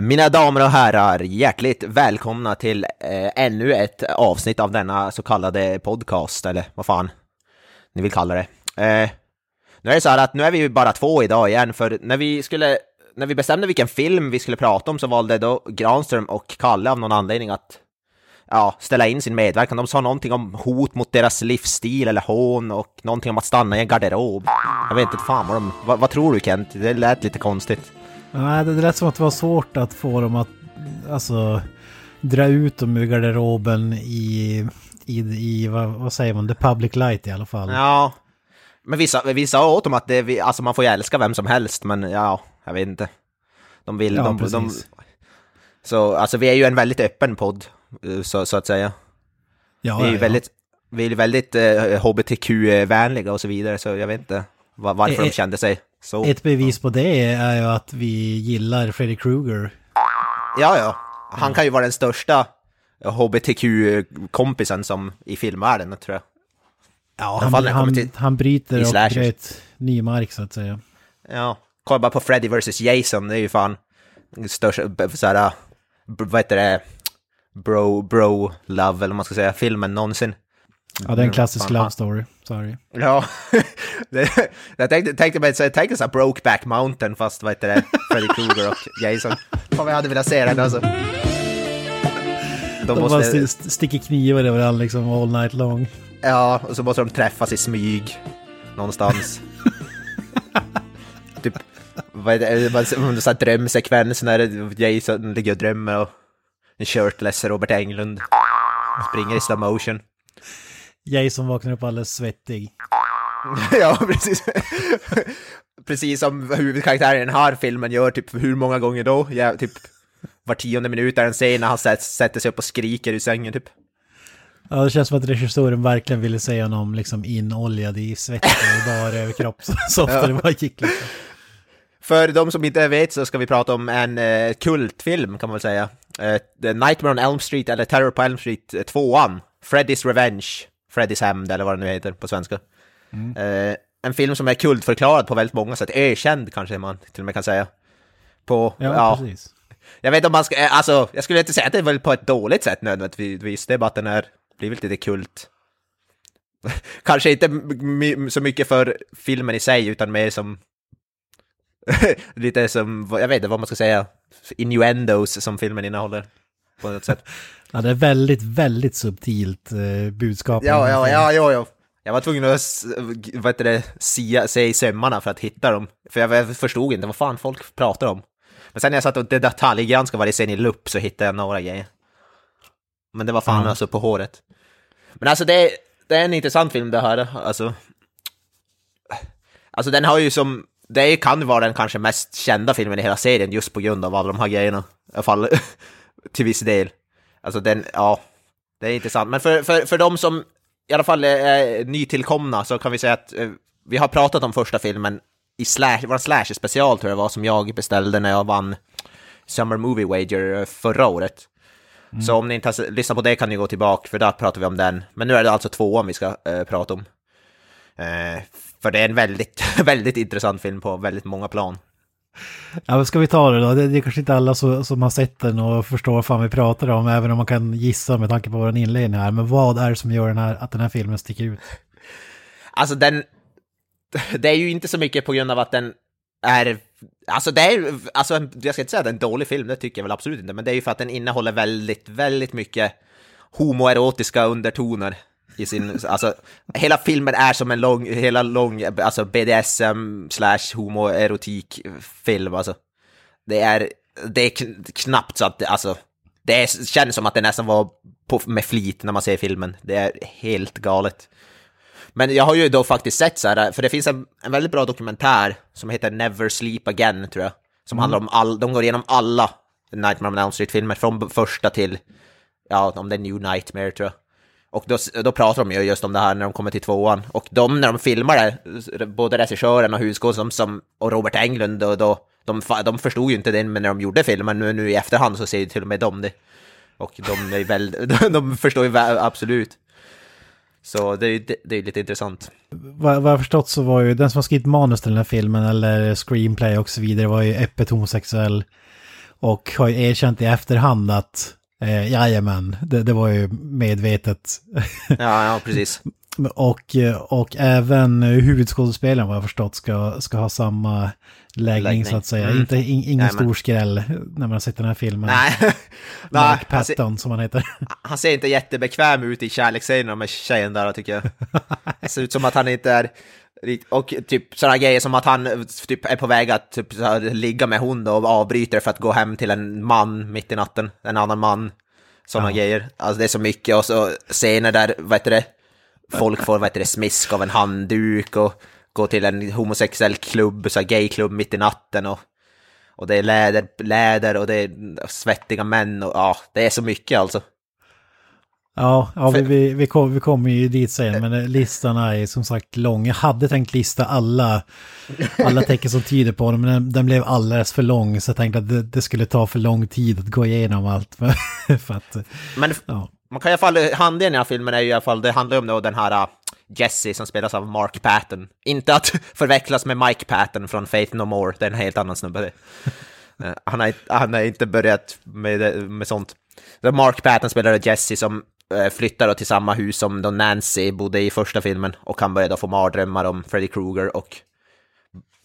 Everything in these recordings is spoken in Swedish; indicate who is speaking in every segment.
Speaker 1: Eh, mina damer och herrar, hjärtligt välkomna till eh, ännu ett avsnitt av denna så kallade podcast, eller vad fan ni vill kalla det. Eh, nu är det så här att nu är vi ju bara två idag igen, för när vi skulle, när vi bestämde vilken film vi skulle prata om så valde då Granström och Kalle av någon anledning att ja, ställa in sin medverkan. De sa någonting om hot mot deras livsstil eller hån och någonting om att stanna i en garderob. Jag vet inte fan vad de, vad, vad tror du Kent? Det lät lite konstigt.
Speaker 2: Nej, det lät som att det var svårt att få dem att alltså, dra ut dem ur garderoben i, i, i vad, vad säger man, the public light i alla fall.
Speaker 1: Ja, men vissa, vissa åt dem att det, alltså man får ju älska vem som helst, men ja, jag vet inte. De vill,
Speaker 2: Ja,
Speaker 1: de, de,
Speaker 2: precis.
Speaker 1: så alltså vi är ju en väldigt öppen podd, eh, så, så att säga.
Speaker 2: ja,
Speaker 1: vi är ju
Speaker 2: ja.
Speaker 1: väldigt, vi är väldigt eh, hbtq-vänliga och så vidare, så jag vet inte var, varför
Speaker 2: Eh,
Speaker 1: de
Speaker 2: eh,
Speaker 1: kände sig så.
Speaker 2: Ett bevis på det är ju att vi gillar Freddy Krueger.
Speaker 1: Ja, ja. Han kan ju vara den största hbtq-kompisen som i filmvärlden, tror jag.
Speaker 2: Ja, han, han,
Speaker 1: till-
Speaker 2: han bryter och bröt ny mark så att säga.
Speaker 1: Ja, kolla bara på Freddy vs Jason, det är ju fan största, såhär, vad heter det, bro, bro, love eller vad man ska säga, filmen någonsin.
Speaker 2: Ja, det är en klassisk
Speaker 1: Fan,
Speaker 2: love
Speaker 1: han-
Speaker 2: story. Sorry.
Speaker 1: Ja, det, jag tänkte, tänkte mig, så jag tänkte såhär Brokeback Mountain fast vad heter det, Freddy Krueger och Jason. Fan vad jag hade velat se den alltså. De
Speaker 2: De bara
Speaker 1: måste,
Speaker 2: st- st- sticker knivar över varandra liksom all night long.
Speaker 1: ja, och så måste de träffas i smyg någonstans. typ, vad är det, vad är det, så här drömsekvens när Jason ligger och drömmer och en shirtless Robert Englund springer i slow motion.
Speaker 2: Jason vaknar upp alldeles svettig.
Speaker 1: ja, precis. precis som huvudkaraktären i den här filmen gör typ hur många gånger då? Ja, typ var tionde minut är en scen när han sätt- sätter sig upp och skriker ur sängen typ.
Speaker 2: Ja, det känns som att regissören verkligen ville säga honom liksom inoljad i svett och bara överkropp. Så, så ofta det bara gick liksom.
Speaker 1: För de som inte vet så ska vi prata om en eh, kultfilm kan man väl säga. Eh, The Nightmare on Elm Street eller Terror på Elm Street 2an. Freddy's Revenge. Freddy's hämnd eller vad det nu heter på svenska. Eh, en film som är kultförklarad på väldigt många sätt. Ökänd kanske man till och med kan säga. På,
Speaker 2: Ja,
Speaker 1: ja,
Speaker 2: precis.
Speaker 1: Jag vet inte om man ska, eh, alltså, jag skulle inte säga att det är väl på ett dåligt sätt nödvändigtvis, det är bara att den är, blivit lite kult. Kanske inte så mycket för filmen i sig, utan mer som, lite som, jag vet inte vad man ska säga, innuendos som filmen innehåller. På något sätt.
Speaker 2: Ja, det är väldigt, väldigt subtilt eh, budskap.
Speaker 1: Ja, ja, ja, ja, ja. Jag var tvungen att, vad heter det, sia, se i sömmarna för att hitta dem. För jag förstod inte vad fan folk pratar om. Men sen när jag satt och detaljgranskade varje scen i lupp så hittade jag några grejer. Men det var fan
Speaker 2: Ja.
Speaker 1: alltså på håret. Men alltså det, är- det är en intressant film det här, alltså. Alltså den har ju som, det kan vara den kanske mest kända filmen i hela serien just på grund av alla de här grejerna. I alla fall till viss del. Alltså den, ja, det är intressant. Men för, för, för de som i alla fall är nytillkomna så kan vi säga att eh, vi har pratat om första filmen i slash, vår slasher special tror jag var som jag beställde när jag vann Summer Movie Wager eh, förra året. Så om ni inte har lyssnat på det kan ni gå tillbaka för där pratar vi om den. Men nu är det alltså tvåan vi ska eh, prata om. Eh, för det är en väldigt, väldigt intressant film på väldigt många plan.
Speaker 2: Ja, men ska vi ta det då? Det, är kanske inte alla som har sett den och förstår vad fan vi pratar om, även om man kan gissa med tanke på vår inledning här. Men vad är det som gör den här, att den här filmen sticker ut?
Speaker 1: Alltså den... Det är ju inte så mycket på grund av att den är... Alltså det är alltså jag ska inte säga att det är en dålig film, det tycker jag väl absolut inte, men det är ju för att den innehåller väldigt, väldigt mycket homoerotiska undertoner i sin, alltså hela filmen är som en lång, hela lång, alltså BDSM slash homoerotik film alltså. Det är, det är kn- knappt så att, det- alltså, det är, känns som att det nästan var på, med flit när man ser filmen. Det är helt galet. Men jag har ju då faktiskt sett så här, för det finns en, en väldigt bra dokumentär som heter Never Sleep Again, tror jag. Som handlar om all, de går igenom alla Nightmare on Elm Street-filmer, från första till, ja, om det är New Nightmare tror jag. Och då, då pratar de ju just om det här när de kommer till tvåan. Och de, när de filmar det, både regissören och husgården som, och Robert Englund, och då, de, de förstod ju inte det när de gjorde filmen, nu, nu i efterhand så ser ju till och med de det. Och de, är väl, de förstår ju absolut. Så det är, det är lite intressant.
Speaker 2: Vad, vad jag förstått så var ju den som har skrivit manus till den här filmen eller screenplay och så vidare var ju öppet homosexuell. Och har ju erkänt i efterhand att eh, jajamän, det, det var ju medvetet.
Speaker 1: ja, ja, precis.
Speaker 2: och, och även huvudskådespelaren vad jag förstått ska, ska ha samma läggning, läggning. så att säga. Mm. Inte, in, ingen Nej, stor skräll när man har sett den här filmen.
Speaker 1: Nej.
Speaker 2: Mark Patton som han heter.
Speaker 1: Han ser inte jättebekväm ut i kärleksscenerna med tjejen där tycker jag. Det ser ut som att han inte är... Och typ sådana grejer som att han typ är på väg att typ, ligga med hon och avbryter för att gå hem till en man mitt i natten. En annan man. Sådana ja. grejer. Alltså det är så mycket och så scener där, vad heter det? Folk får, vad heter det, smisk av en handduk och gå till en homosexuell klubb, så gayklubb mitt i natten och, och det är läder, läder och det är svettiga män och ja, det är så mycket alltså.
Speaker 2: Ja, ja vi, vi, vi, kom, vi kommer ju dit sen, men listan är som sagt lång. Jag hade tänkt lista alla, alla tecken som tyder på det, men den, den, blev alldeles för lång, så jag tänkte att det, det, skulle ta för lång tid att gå igenom allt. för att,
Speaker 1: men ja. man kan i alla fall, handlingen i den här filmen är ju i alla fall, det handlar om då den här Jesse som spelas av Mark Patton. Inte att förväxlas med Mike Patton från Faith No More, det är en helt annan snubbe. Eh, han, har, han har inte börjat med, med sånt. Så Mark Patton spelar Jesse som Eh, flyttar då till samma hus som då Nancy bodde i första filmen och han börjar få mardrömmar om Freddy Krueger och...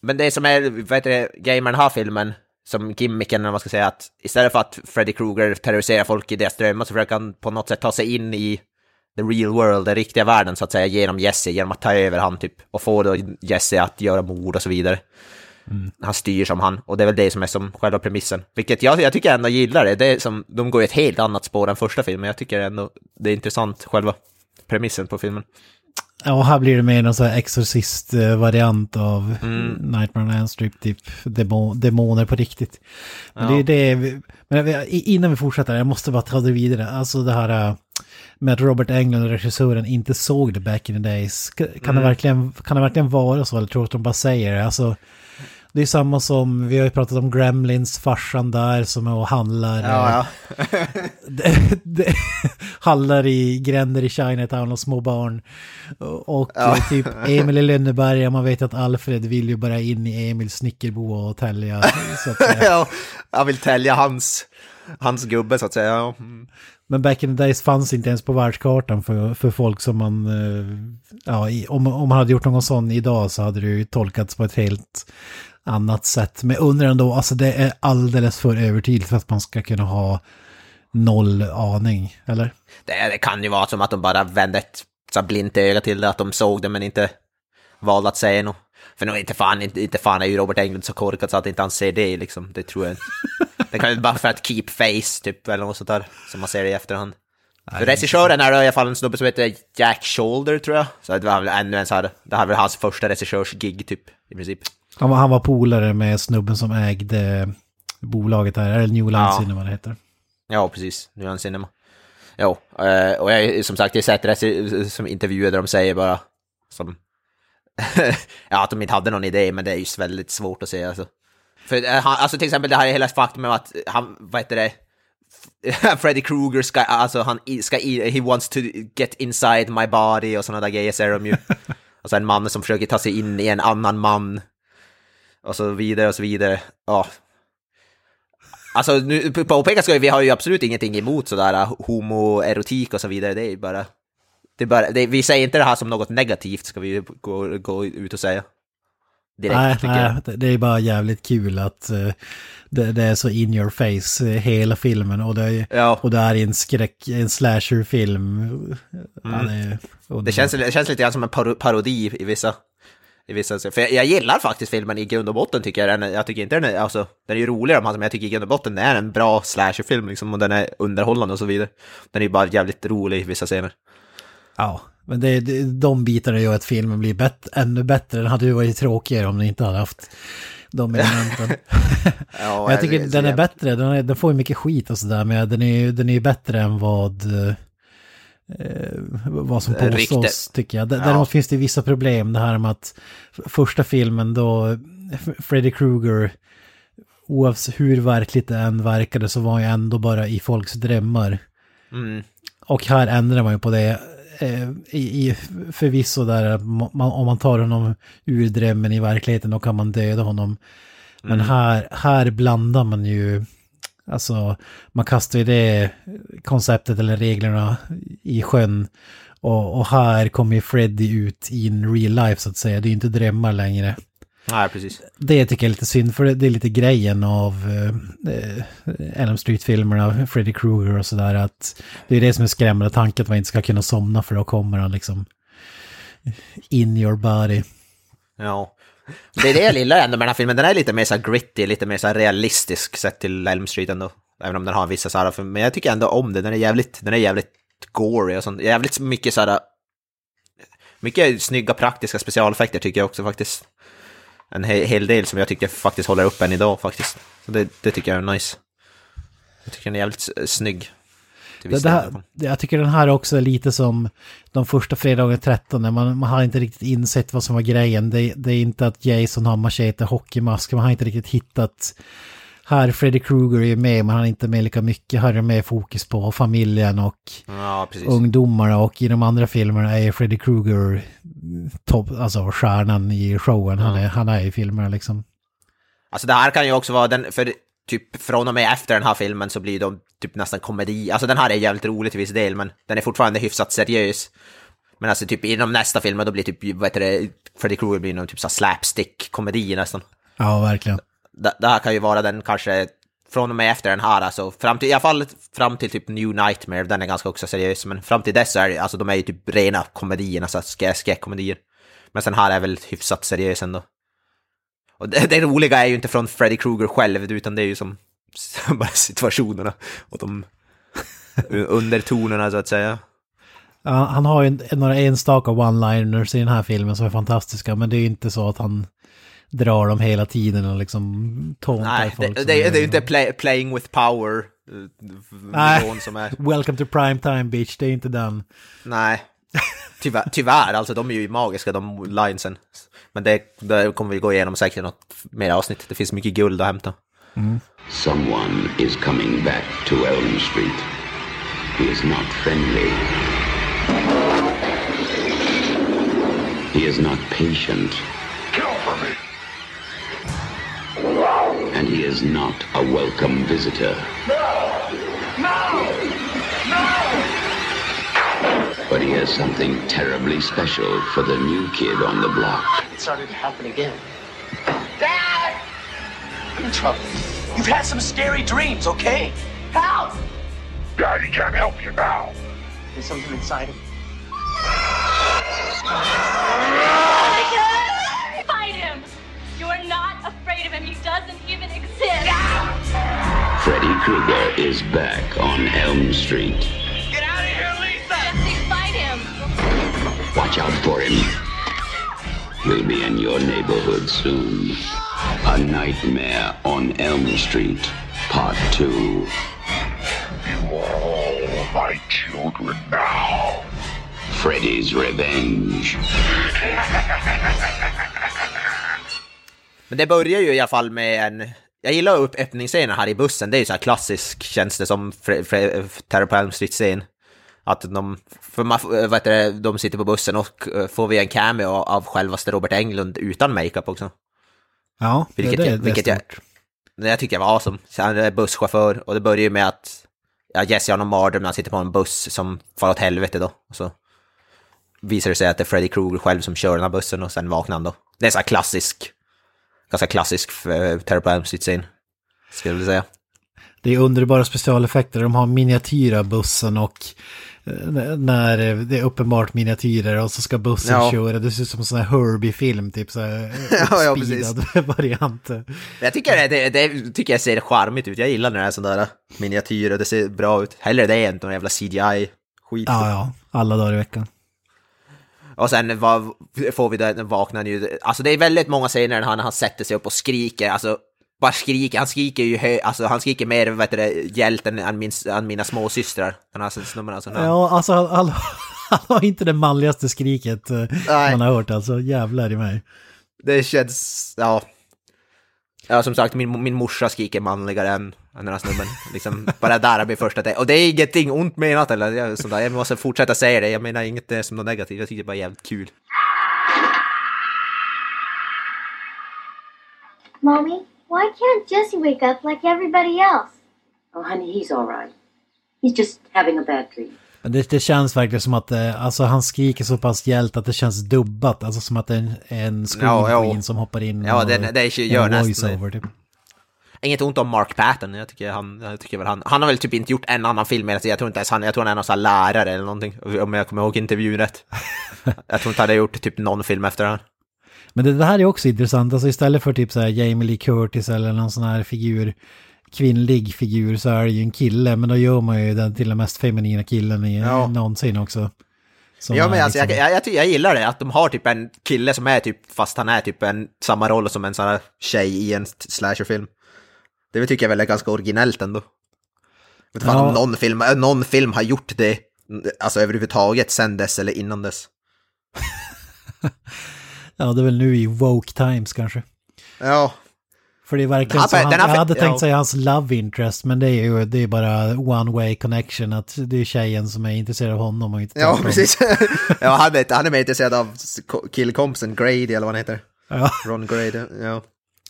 Speaker 1: Men det som är, vad heter det, grejen med den här filmen, som gimmicken, eller vad man ska säga, att istället för att Freddy Krueger terroriserar folk i deras drömmar så försöker han på något sätt ta sig in i the real world, den riktiga världen så att säga, genom Jesse, genom att ta över han typ och få då Jesse att göra mord och så vidare. Mm. Han styr som han, och det är väl det som är som själva premissen. Vilket jag, jag tycker ändå gillar det, det är som, de går i ett helt annat spår än första filmen, jag tycker ändå det är intressant, själva premissen på filmen.
Speaker 2: Ja, här blir det mer någon sån här exorcist-variant av mm. Nightmare on Elm Street, typ demoner på riktigt. Men ja. det är det, men innan vi fortsätter, jag måste bara ta det vidare, alltså det här med att Robert Englund, regissören, inte såg det back in the days. Kan, mm. det, verkligen, kan det verkligen vara så? Eller tror du att de bara säger det? Alltså, det är samma som, vi har ju pratat om Gremlins, farsan där som är och handlar.
Speaker 1: Ja,
Speaker 2: ja. det, det, handlar i gränder i Chinatown och små barn. Och ja. typ Emil i Lönneberga, man vet att Alfred vill ju bara in i Emils snickerbo och tälja. Så att,
Speaker 1: ja, han vill tälja hans, hans gubbe så att säga. Mm.
Speaker 2: Men back in the days fanns inte ens på världskartan för, för folk som man... Eh, ja, om, om man hade gjort någon sån idag så hade det ju tolkats på ett helt annat sätt. Men undrar ändå, alltså det är alldeles för övertydligt för att man ska kunna ha noll aning, eller?
Speaker 1: Det, det kan ju vara som att de bara vände ett så blint öga till det, att de såg det men inte valde att säga något. För nog inte fan, inte, inte fan är ju Robert Englund så korkad så att inte han ser det liksom. Det tror jag inte. Det kan ju bara för att keep face typ eller något sånt där. Som man ser det i efterhand. Nej, för regissören är i alla fall en snubbe som heter Jack Shoulder tror jag. Så det var väl ännu en så här, det här var hans första regissörsgig typ i princip.
Speaker 2: Han var, han var polare med snubben som ägde bolaget där, eller New Line ja. Cinema det heter.
Speaker 1: Ja, precis. New Line Cinema. Jo, eh, och jag, som sagt, jag har sett som intervjuer där de säger bara som ja, att de inte hade någon idé, men det är ju väldigt svårt att säga. Alltså. För, eh, han, alltså till exempel det här är hela faktumet att han, vad heter det, Freddy Krueger ska, alltså han ska, he wants to get inside my body och sådana där grejer säger de ju. och så en man som försöker ta sig in i en annan man. Och så vidare och så vidare. Ja. Alltså nu påpekas ska vi har ju absolut ingenting emot sådär homoerotik och så vidare, det är ju bara det bara, det, vi säger inte det här som något negativt, ska vi gå, gå ut och säga.
Speaker 2: Direkt, nej, nej det är bara jävligt kul att uh, det, det, är så in your face uh, hela filmen och det, är, ja. och det är en skräck, en slasherfilm. Mm.
Speaker 1: Ja, det, det, känns, det känns lite grann som en parodi i vissa i vissa För jag, jag, gillar faktiskt filmen i grund och botten tycker jag. Den, jag tycker inte den är, alltså, den är ju roligare men jag tycker i grund och botten den är en bra slasherfilm liksom och den är underhållande och så vidare. Den är ju bara jävligt rolig i vissa scener.
Speaker 2: Ja, men det, det, de bitarna gör att filmen blir bättre, ännu bättre. Den hade ju varit tråkigare om den inte hade haft de elementen.
Speaker 1: Ja,
Speaker 2: jag tycker
Speaker 1: är
Speaker 2: den är bättre, den, är, den får ju mycket skit och sådär, men den är ju den är bättre än vad, eh, vad som
Speaker 1: Eh,
Speaker 2: påstås,
Speaker 1: rykte.
Speaker 2: tycker jag. D-
Speaker 1: Ja.
Speaker 2: Däremot finns det vissa problem, det här med att första filmen då, Freddy Krueger, oavsett hur verkligt det än verkade så var han ju ändå bara i folks drömmar.
Speaker 1: Mm.
Speaker 2: Och här ändrar man ju på det. Eh, i, i, förvisso där, man, om man tar honom ur drömmen i verkligheten då kan man döda honom. Men här, här blandar man ju, alltså man kastar ju det konceptet eller reglerna i sjön. Och, och här kommer ju Freddy ut i en real life så att säga, det är ju inte drömmar längre.
Speaker 1: Nej, precis.
Speaker 2: Det tycker jag är lite synd, för det, är lite grejen av eh, Elm Street-filmerna, Freddy Krueger och sådär, att det är det som är skrämmande tanken, att man inte ska kunna somna för då kommer han liksom in your body.
Speaker 1: Ja. Det är det jag gillar ändå med den här filmen, den är lite mer så gritty, lite mer så realistisk sett till Elm Street ändå. Även om den har vissa så här, men jag tycker ändå om den, den är jävligt, den är jävligt gory och sånt, jävligt mycket så här, mycket snygga praktiska specialeffekter tycker jag också faktiskt. En hel del som jag tycker faktiskt håller upp än idag faktiskt. Så det, det tycker jag är nice. Jag tycker den är jävligt snygg. Till
Speaker 2: Det,
Speaker 1: viss
Speaker 2: det
Speaker 1: del i
Speaker 2: här, jag tycker den här också är lite som de första fredagen 13, när man, man har inte riktigt insett vad som var grejen. Det, det är inte att Jason har machete hockeymask, man har inte riktigt hittat... Här, Freddy Krueger är med, men han är inte med lika mycket. Här är det mer fokus på familjen och
Speaker 1: Ja,
Speaker 2: ungdomarna och i de andra filmerna är Freddy Krueger topp, alltså stjärnan i showen. Han, är, han är i filmerna liksom.
Speaker 1: Alltså det här kan ju också vara den, för typ från och med efter den här filmen så blir de typ nästan komedi. Alltså den här är jävligt rolig till viss del, men den är fortfarande hyfsat seriös. Men alltså typ inom nästa film då blir typ, vad heter det, Freddy Krueger blir någon typ så slapstick-komedi nästan.
Speaker 2: Ja, verkligen.
Speaker 1: Det, det här kan ju vara den kanske från och med efter den här, alltså fram till, i alla fall fram till typ New Nightmare, den är ganska också seriös, men fram till dess så är det, alltså de är ju typ rena komedier, alltså sk- skräckkomedier. Men sen här är väl hyfsat seriös ändå. Och det, det roliga är ju inte från Freddy Krueger själv, utan det är ju som bara situationerna och de undertonerna så att säga.
Speaker 2: Ja, han har ju en- några enstaka one-liners i den här filmen som är fantastiska, men det är ju inte så att han drar dem hela tiden och liksom tåntar
Speaker 1: Nej, det,
Speaker 2: folk.
Speaker 1: det, det,
Speaker 2: gör
Speaker 1: är ju inte play, playing with power eh,
Speaker 2: Nej.
Speaker 1: som är...
Speaker 2: Welcome to prime time bitch, det är inte den.
Speaker 1: Nej, tyvärr, tyvärr, alltså de är ju magiska de linesen. Men det, det kommer vi gå igenom säkert i något mer avsnitt. Det finns mycket guld att hämta.
Speaker 3: Someone is coming back to Elm Street. He is not friendly. He is not patient.
Speaker 4: Kill for me.
Speaker 3: And he is not a welcome visitor.
Speaker 4: No! No!
Speaker 3: But he has something terribly special for the new kid on the block.
Speaker 5: It started to happen again.
Speaker 4: Dad!
Speaker 5: I'm in trouble. You've had some scary dreams, okay? Help!
Speaker 4: Daddy can't help you now.
Speaker 5: There's something inside him.
Speaker 6: Fight him! You are not afraid of him. He doesn't even exist.
Speaker 3: Freddy Krueger is back on Elm Street. Watch out for him. He'll be in your neighborhood soon. A Nightmare on Elm Street, Part 2.
Speaker 4: You are all my children now.
Speaker 3: Freddy's Revenge.
Speaker 1: Men det börjar ju i alla fall med en... Jag gillar öppningsscenen här i bussen. Det är ju så här klassisk, känns det som, Terror på Elm Street-scen. Att de, för man, vad heter det, de sitter på bussen och eh, får vi en cameo av självaste Robert Englund utan makeup också.
Speaker 2: Ja, det,
Speaker 1: Vilket,
Speaker 2: det, det
Speaker 1: vilket jag, det jag tycker jag var awesome. Så han är busschaufför och det börjar ju med att ja, Jesse har någon mardröm när han sitter på en buss som far åt helvete då. Och så visar det sig att det är Freddy Krueger själv som kör den här bussen och sen vaknar han då. Det är så här klassisk, ganska klassisk uh, Terror på Elm Street-scen. Skulle jag vilja säga.
Speaker 2: Det är underbara specialeffekter. De har miniatyra bussen och eh, när det är uppenbart miniatyrer och så ska bussen
Speaker 1: Ja.
Speaker 2: köra. Det ser ut som en sån här Herbie-film, typ så här
Speaker 1: Ja, ja, precis.
Speaker 2: variant.
Speaker 1: Jag tycker det, det, det tycker jag ser charmigt ut. Jag gillar när det är sån där miniatyr och det ser bra ut. Hellre det än någon jävla CGI-skit.
Speaker 2: Ja, ja, alla dagar i veckan.
Speaker 1: Och sen vad, får vi den vaknar ju, alltså det är väldigt många scener när han, han sätter sig upp och skriker, alltså bara skriker, han skriker ju hö, alltså han skriker mer, vad heter det, hjält än, än, min, än mina småsystrar. Den här snubben alltså.
Speaker 2: Ja, alltså han, han, han har inte det manligaste skriket eh,
Speaker 1: Nej.
Speaker 2: man har hört alltså, jävlar i mig.
Speaker 1: Det känns, ja. Ja, som sagt, min, min morsa skriker manligare än, än den här snubben. Liksom, bara där blir första det. Och det är ingenting ont menat eller jag, sånt där. jag måste fortsätta säga det. Jag menar inget eh, som något negativt, jag tycker det bara är jävligt kul.
Speaker 7: Mommy, why can't Jesse wake up like everybody else?
Speaker 8: Oh, honey, he's all right. He's just having a bad dream.
Speaker 2: Det, det känns verkligen som att eh, alltså, han skriker så pass hjält att det känns dubbat. Alltså som att det är en, en scream
Speaker 1: Ja,
Speaker 2: som hoppar in
Speaker 1: Ja,
Speaker 2: och
Speaker 1: det- det gör
Speaker 2: en voice-over, typ.
Speaker 1: Inget ont om Mark Patton, jag tycker han, jag tycker väl han, han har väl typ inte gjort en annan film hela tiden, jag tror inte ens han, jag tror han är någon sån här lärare eller någonting, om jag kommer ihåg intervjun rätt. jag tror inte han hade gjort typ någon film efter han.
Speaker 2: Men det, det här är också intressant, alltså istället för typ så här Jamie Lee Curtis eller någon sån här figur, kvinnlig figur så är det ju en kille, men då gör man ju den till den mest feminina killen i
Speaker 1: Ja.
Speaker 2: någonsin också. Som
Speaker 1: Ja men alltså
Speaker 2: liksom-
Speaker 1: jag, jag, jag, jag gillar det, att de har typ en kille som är typ, fast han är typ en, samma roll som en sån här tjej i en slasherfilm. Det tycker jag väl är ganska originellt ändå. Vet inte
Speaker 2: Ja.
Speaker 1: om någon film, äh, någon film har gjort det, alltså överhuvudtaget sen dess eller innan dess.
Speaker 2: Ja, det är väl nu i woke times kanske.
Speaker 1: Ja,
Speaker 2: För det är verkligen
Speaker 1: Den
Speaker 2: så,
Speaker 1: här-
Speaker 2: han,
Speaker 1: här-
Speaker 2: jag hade tänkt
Speaker 1: ja.
Speaker 2: säga hans love interest, men det är ju det är bara one way connection, att det är tjejen som är intresserad av honom och inte
Speaker 1: ja precis. ja, han är, han är mer intresserad av ko- killkompisen Grady eller vad han heter.
Speaker 2: Ja.
Speaker 1: Ron Grady, ja.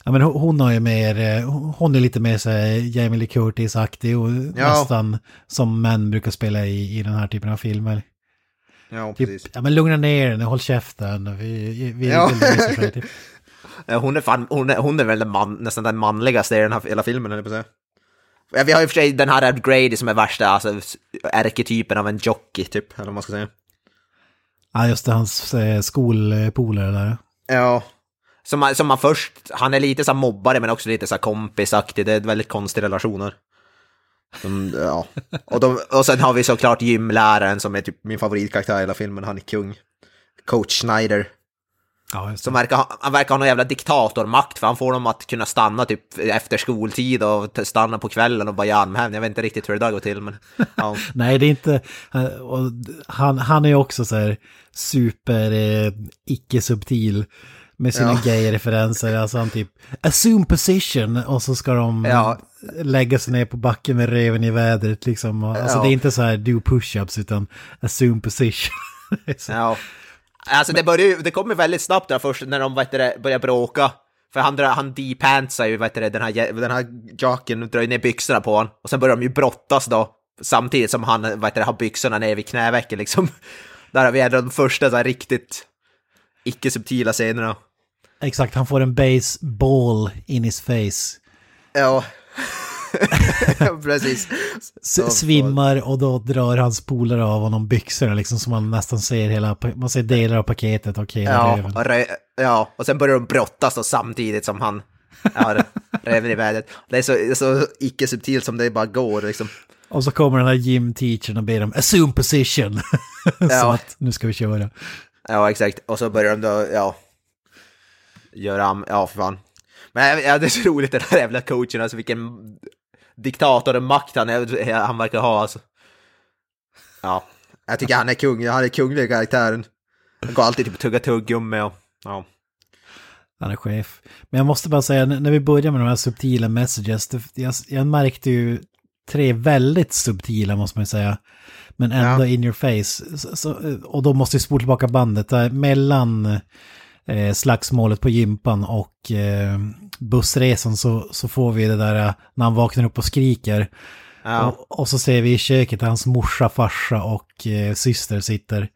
Speaker 2: Ja, men hon har ju mer, eh, hon är lite mer så här Jamie Lee Curtis-aktig och
Speaker 1: Ja.
Speaker 2: nästan som män brukar spela i, i den här typen av filmer.
Speaker 1: Ja, precis.
Speaker 2: Typ, ja men lugna ner nu, håll käften, vi, vi
Speaker 1: Ja.
Speaker 2: typ.
Speaker 1: Hon är, fan, hon är, hon är väl den man, nästan den manligaste i den här hela filmen, jag på säga. Ja, Vi har ju för sig den här Grady som är värsta, alltså ärketypen av en jockey, typ, eller vad man ska säga.
Speaker 2: Ja just det, hans eh, skolpolare där.
Speaker 1: Ja. Som man, som man först, han är lite så mobbare men också lite så kompisaktig, det är väldigt konstiga relationer. Som, ja. och, de, och sen har vi såklart gymläraren som är typ min favoritkaraktär i hela filmen, han är kung. Coach Schneider.
Speaker 2: Ja.
Speaker 1: Som verkar, ha- han verkar ha någon jävla diktatormakt för han får dem att kunna stanna typ efter skoltid och stanna på kvällen och bara göra armhävning. Jag vet inte riktigt hur det där går till men... Ja.
Speaker 2: Nej, det är inte... han- Och han, han är ju också så här super eh, icke-subtil med sina
Speaker 1: Ja.
Speaker 2: gay-referenser. Alltså han typ assume position och så ska de
Speaker 1: Ja.
Speaker 2: lägga sig ner på backen med reven i vädret liksom. Alltså
Speaker 1: Ja.
Speaker 2: det är inte så här do push-ups utan assume position. Det
Speaker 1: Ja. Alltså det, börjar, ju- det kommer väldigt snabbt där först när de det, börjar bråka. För han, han depantsar ju vet du, det, den, här, den här jocken drar ner byxorna på honom. Och sen börjar de ju brottas då. Samtidigt som han vet du, har byxorna ner vid knävecken liksom. Där har vi de första så här, riktigt icke-subtila scenerna.
Speaker 2: Exakt, han får en baseball in his face.
Speaker 1: Ja. Precis.
Speaker 2: S- svimmar och då drar hans polare av honom byxorna liksom så man nästan ser hela, man ser delar av paketet och hela
Speaker 1: Ja, och, ja, och sen börjar de brottas då samtidigt som han ja, reven i vädret. Det är så, så icke-subtilt som det bara går liksom.
Speaker 2: Och så kommer den här gym-teachern och ber dem assume position. Som
Speaker 1: Ja.
Speaker 2: att nu ska vi köra.
Speaker 1: Ja, exakt. Och så börjar de då, ja, göra, am- ja, för fan. Men ja, det är så roligt den här jävla coachen, alltså vilken diktator och makt han, är, han verkar ha alltså. Ja, jag tycker han är kung, han är kunglig karaktären. Han går alltid typ och tuggar tuggummi och, ja.
Speaker 2: Han är chef. Men jag måste bara säga, när vi börjar med de här subtila messages, det, jag, jag märkte ju tre väldigt subtila måste man ju säga. Men ändå
Speaker 1: Ja.
Speaker 2: in your face. Så, och då måste vi spola tillbaka bandet där mellan eh, slagsmålet på gympan och eh, bussresan så, så får vi det där eh, när han vaknar upp och skriker.
Speaker 1: Ja.
Speaker 2: Och, och så ser vi i köket där hans morsa, farsa och eh, syster sitter.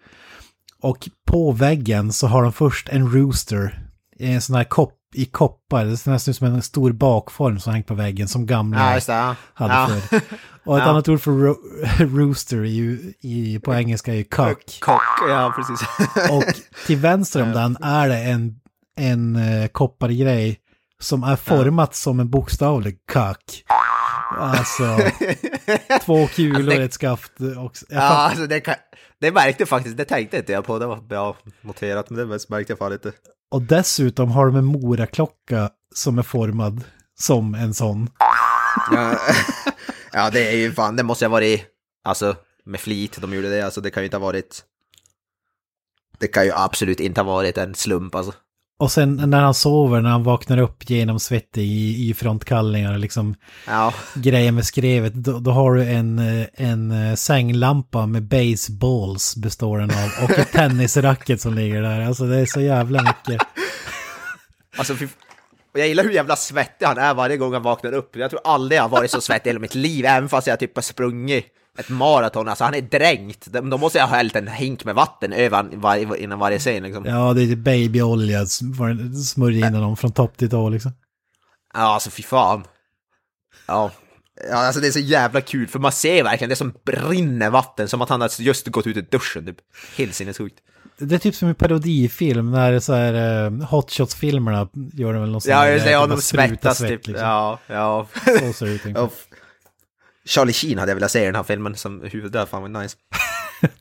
Speaker 2: Och på väggen så har de först en rooster, en sån här kopp i koppar, det ser nästan ut som en stor bakform som hängt på väggen som gamla
Speaker 1: Ja. Ja.
Speaker 2: hade
Speaker 1: ja.
Speaker 2: förr. Och ett
Speaker 1: Ja.
Speaker 2: annat ord för ro rooster ju, i, på engelska är ju cock.
Speaker 1: Kock, ja precis.
Speaker 2: Och till vänster om den är det en, en eh, koppargrej som är format som en bokstavlig cock. Alltså, två kulor
Speaker 1: Alltså, det-
Speaker 2: ett skaft också.
Speaker 1: Ja, alltså det, kan, det märkte faktiskt, det tänkte inte jag på, det var bra noterat, men det märkte jag fan inte.
Speaker 2: Och dessutom har de en moraklocka som är formad som en sån.
Speaker 1: Ja, ja, det är ju fan, det måste ha varit, alltså med flit de gjorde det, alltså det kan ju inte ha varit... Det kan ju absolut inte ha varit en slump alltså.
Speaker 2: Och sen när han sover, när han vaknar upp genom svett i, i frontkallingar och liksom
Speaker 1: Ja,
Speaker 2: grejer med skrevet, då, då har du en, eh, en eh, sänglampa med baseballs består den av och ett tennisracket som ligger där. Alltså det är så jävla mycket.
Speaker 1: alltså och jag gillar hur jävla svettig han är varje gång han vaknar upp. Jag tror aldrig jag har varit så svettig i hela mitt liv, även fast jag typ har sprungit ett maraton. Alltså han är dränkt. Då måste jag ha hällt en hink med vatten över var, innan varje scen liksom. Ja.
Speaker 2: Ja, det är babyolja, smörja in honom från topp till tå liksom.
Speaker 1: alltså fy fan. Ja. Ja, alltså det är så jävla kul, för man ser verkligen det som brinner vatten, som att han har just gått ut ur duschen typ. Helt sinnessjukt.
Speaker 2: Det är typ som en parodifilm när så här uh, Hot Shots-filmerna gör det väl någon sån
Speaker 1: Ja, just det, ja, de svettas
Speaker 2: svett,
Speaker 1: typ.
Speaker 2: liksom.
Speaker 1: Ja, ja.
Speaker 2: Så ser det ut.
Speaker 1: Charlie Sheen hade jag velat se i den här filmen som huvud där, fan vad nice.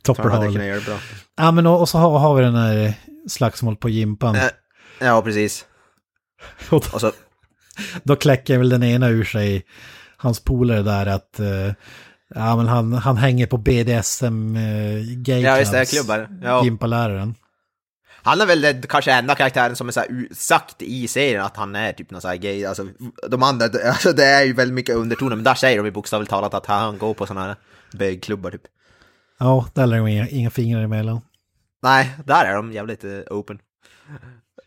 Speaker 2: Topper
Speaker 1: hade kunnat
Speaker 2: Harley.
Speaker 1: göra det bra.
Speaker 2: Ja, men och, och så har, har vi den här slagsmål på gympan.
Speaker 1: Eh, Ja, precis.
Speaker 2: Och
Speaker 1: Och så,
Speaker 2: Då kläcker väl den ena ur sig, hans polare där, att eh, ja, men han, han hänger på BDSM uh, gay
Speaker 1: Ja, det, klubbar. Ja.
Speaker 2: Gympaläraren.
Speaker 1: Han är väl den kanske enda karaktären som är så här sagt i serien att han är typ någon så här gay. Alltså, de andra, alltså det är ju väldigt mycket undertoner, men där säger de bokstavligt talat att han går på sådana här bögklubbar typ.
Speaker 2: Ja, där lägger de inga, inga fingrar emellan.
Speaker 1: Nej, där är de jävligt eh, open.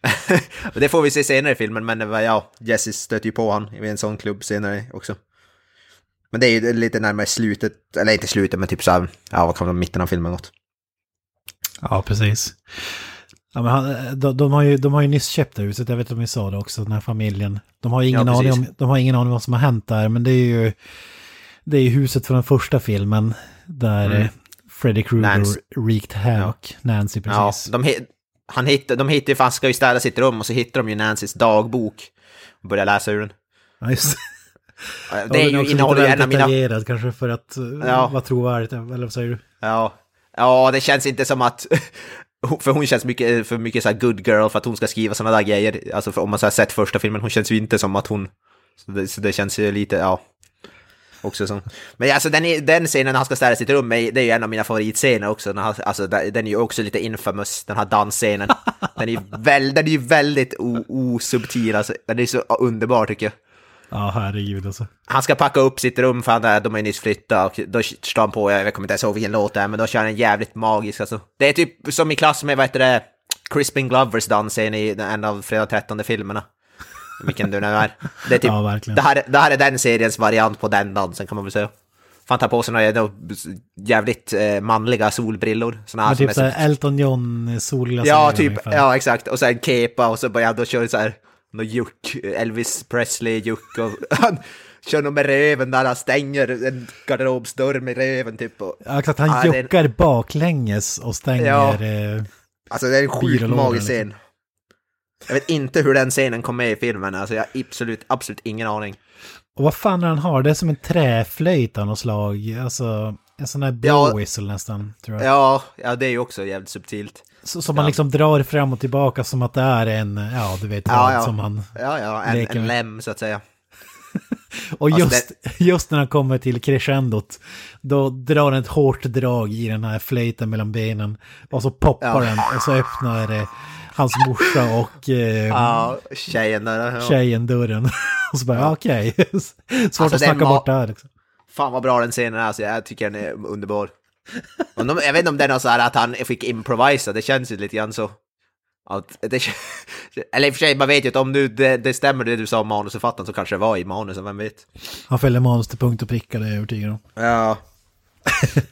Speaker 1: det får vi se senare i filmen, men eh, ja, Jesse stöter ju på han i en sån klubb senare också. Men det är ju lite närmare slutet, eller inte slutet, men typ så här, ja vad kan man mitten av filmen något.
Speaker 2: Ja, precis. Ja, men han, de, de, har ju, de har ju nyss köpt det huset, jag vet om vi sa det också, den här familjen. De har, ingen
Speaker 1: Ja,
Speaker 2: aning om, de har ingen aning om vad som har hänt där, men det är ju det är huset från den första filmen där
Speaker 1: Mm.
Speaker 2: mm. Freddy Krueger
Speaker 1: Nancy.
Speaker 2: wreaked havoc. Nancy,
Speaker 1: Ja,
Speaker 2: precis.
Speaker 1: de, hit- han hittar, de hittar ju, för han ska ju städa sitt rum och så hittar de ju Nancys dagbok och börjar läsa ur den.
Speaker 2: Ja, just.
Speaker 1: Det
Speaker 2: Ja,
Speaker 1: är ju innehåller ju en av mina...
Speaker 2: kanske för att eh,
Speaker 1: Ja.
Speaker 2: vara trovärdigt, eller vad säger du?
Speaker 1: Ja. ja, det känns inte som att... För hon känns mycket, för mycket så här good girl för att hon ska skriva sådana där grejer. Alltså om man så här sett första filmen, hon känns ju inte som att hon... Så det, så det känns ju lite, ja... Också som... Men alltså den, den scenen när han ska städa sitt rum, det är ju en av mina favoritscener också. När han, alltså den är ju också lite infamous, den här dansscenen. Den är ju väl, den är ju väldigt osubtil, alltså. Den är så underbar tycker jag.
Speaker 2: Ja, herregud alltså.
Speaker 1: Han ska packa upp sitt rum för han är, de har ju nyss flyttat och då står han på, jag kommer inte ens ihåg vilken låt det är, men då kör han en jävligt magisk alltså. Det är typ som i klass med, vad heter det, Crispin Glovers dansscen i en av Fredag 13 filmerna. Vilken du nu är. Det är typ,
Speaker 2: Ja, verkligen.
Speaker 1: det, här, det här är den seriens variant på den dansen kan man väl säga. För han tar på sig några då jävligt eh, manliga solbrillor. Såna här
Speaker 2: Men
Speaker 1: som
Speaker 2: typ
Speaker 1: är så-
Speaker 2: Elton John solglasögon
Speaker 1: Ja, typ,
Speaker 2: ungefär.
Speaker 1: ja exakt. Och sen kepa och så börjar han då köra så här, någon juck, Elvis Presley-juck och han kör nog med röven där han stänger en garderobsdörr med röven typ. Och,
Speaker 2: Ja, exakt. Han
Speaker 1: Ja,
Speaker 2: juckar baklänges och stänger...
Speaker 1: Ja.
Speaker 2: Eh,
Speaker 1: alltså det är en sjukt magisk
Speaker 2: liksom.
Speaker 1: scen. Jag vet inte hur den scenen kom med i filmen, alltså jag har absolut, absolut ingen aning.
Speaker 2: och vad fan är han har? Det är som en träflöjt av något slag. Alltså, en sån här
Speaker 1: Ja.
Speaker 2: blow whistle nästan, tror jag.
Speaker 1: Ja, ja det är ju också jävligt subtilt.
Speaker 2: Så, som man liksom drar fram och tillbaka som att det är en, ja du vet
Speaker 1: Ja,
Speaker 2: vad som han...
Speaker 1: Ja, ja, en, en lem så att säga.
Speaker 2: Och
Speaker 1: Alltså,
Speaker 2: just, just när han kommer till crescendot, då drar han ett hårt drag i den här flöjten mellan benen. Och så poppar den och så öppnar eh, hans morsa och eh,
Speaker 1: Ja, tjejen där. Ja.
Speaker 2: tjejen dörren. och så bara, ja. okej. Svårt
Speaker 1: Alltså,
Speaker 2: att snacka bort det här. Liksom.
Speaker 1: Fan vad bra den scenen är, alltså, jag tycker den är underbar. Och de, jag vet inte om det är något så här att han fick improvisa, det känns ju lite grann så. Att det, eller i och för sig, man vet ju att om nu det, det stämmer det du sa om manusförfattaren så kanske det var i manusen, vem vet?
Speaker 2: Han följer manus till punkt och pricka, det är jag övertygad om.
Speaker 1: Ja.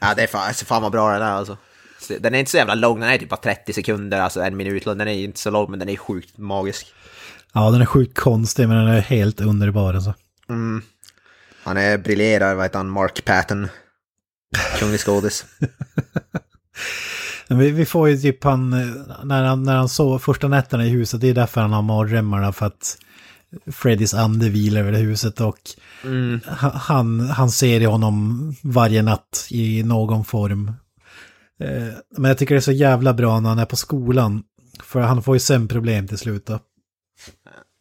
Speaker 1: ja, det är fan, alltså, fan vad bra den är alltså. Så Den är inte så jävla lång, den är typ bara 30 sekunder, alltså en minut lång. Den är inte så lång, men den är sjukt magisk.
Speaker 2: Ja, den är sjukt konstig, men den är helt underbar alltså.
Speaker 1: Mm. Han är briljerar, vad heter han, Mark Patton. Kunglig skådis.
Speaker 2: Vi, vi får ju typ han, eh, när han, när han sov första nätterna i huset, det är därför han har mardrömmarna för att Freddys ande vilar över det huset och ha- han, han ser i honom varje natt i någon form. Eh, Men jag tycker det är så jävla bra när han är på skolan. För han får ju sömnproblem till slut då.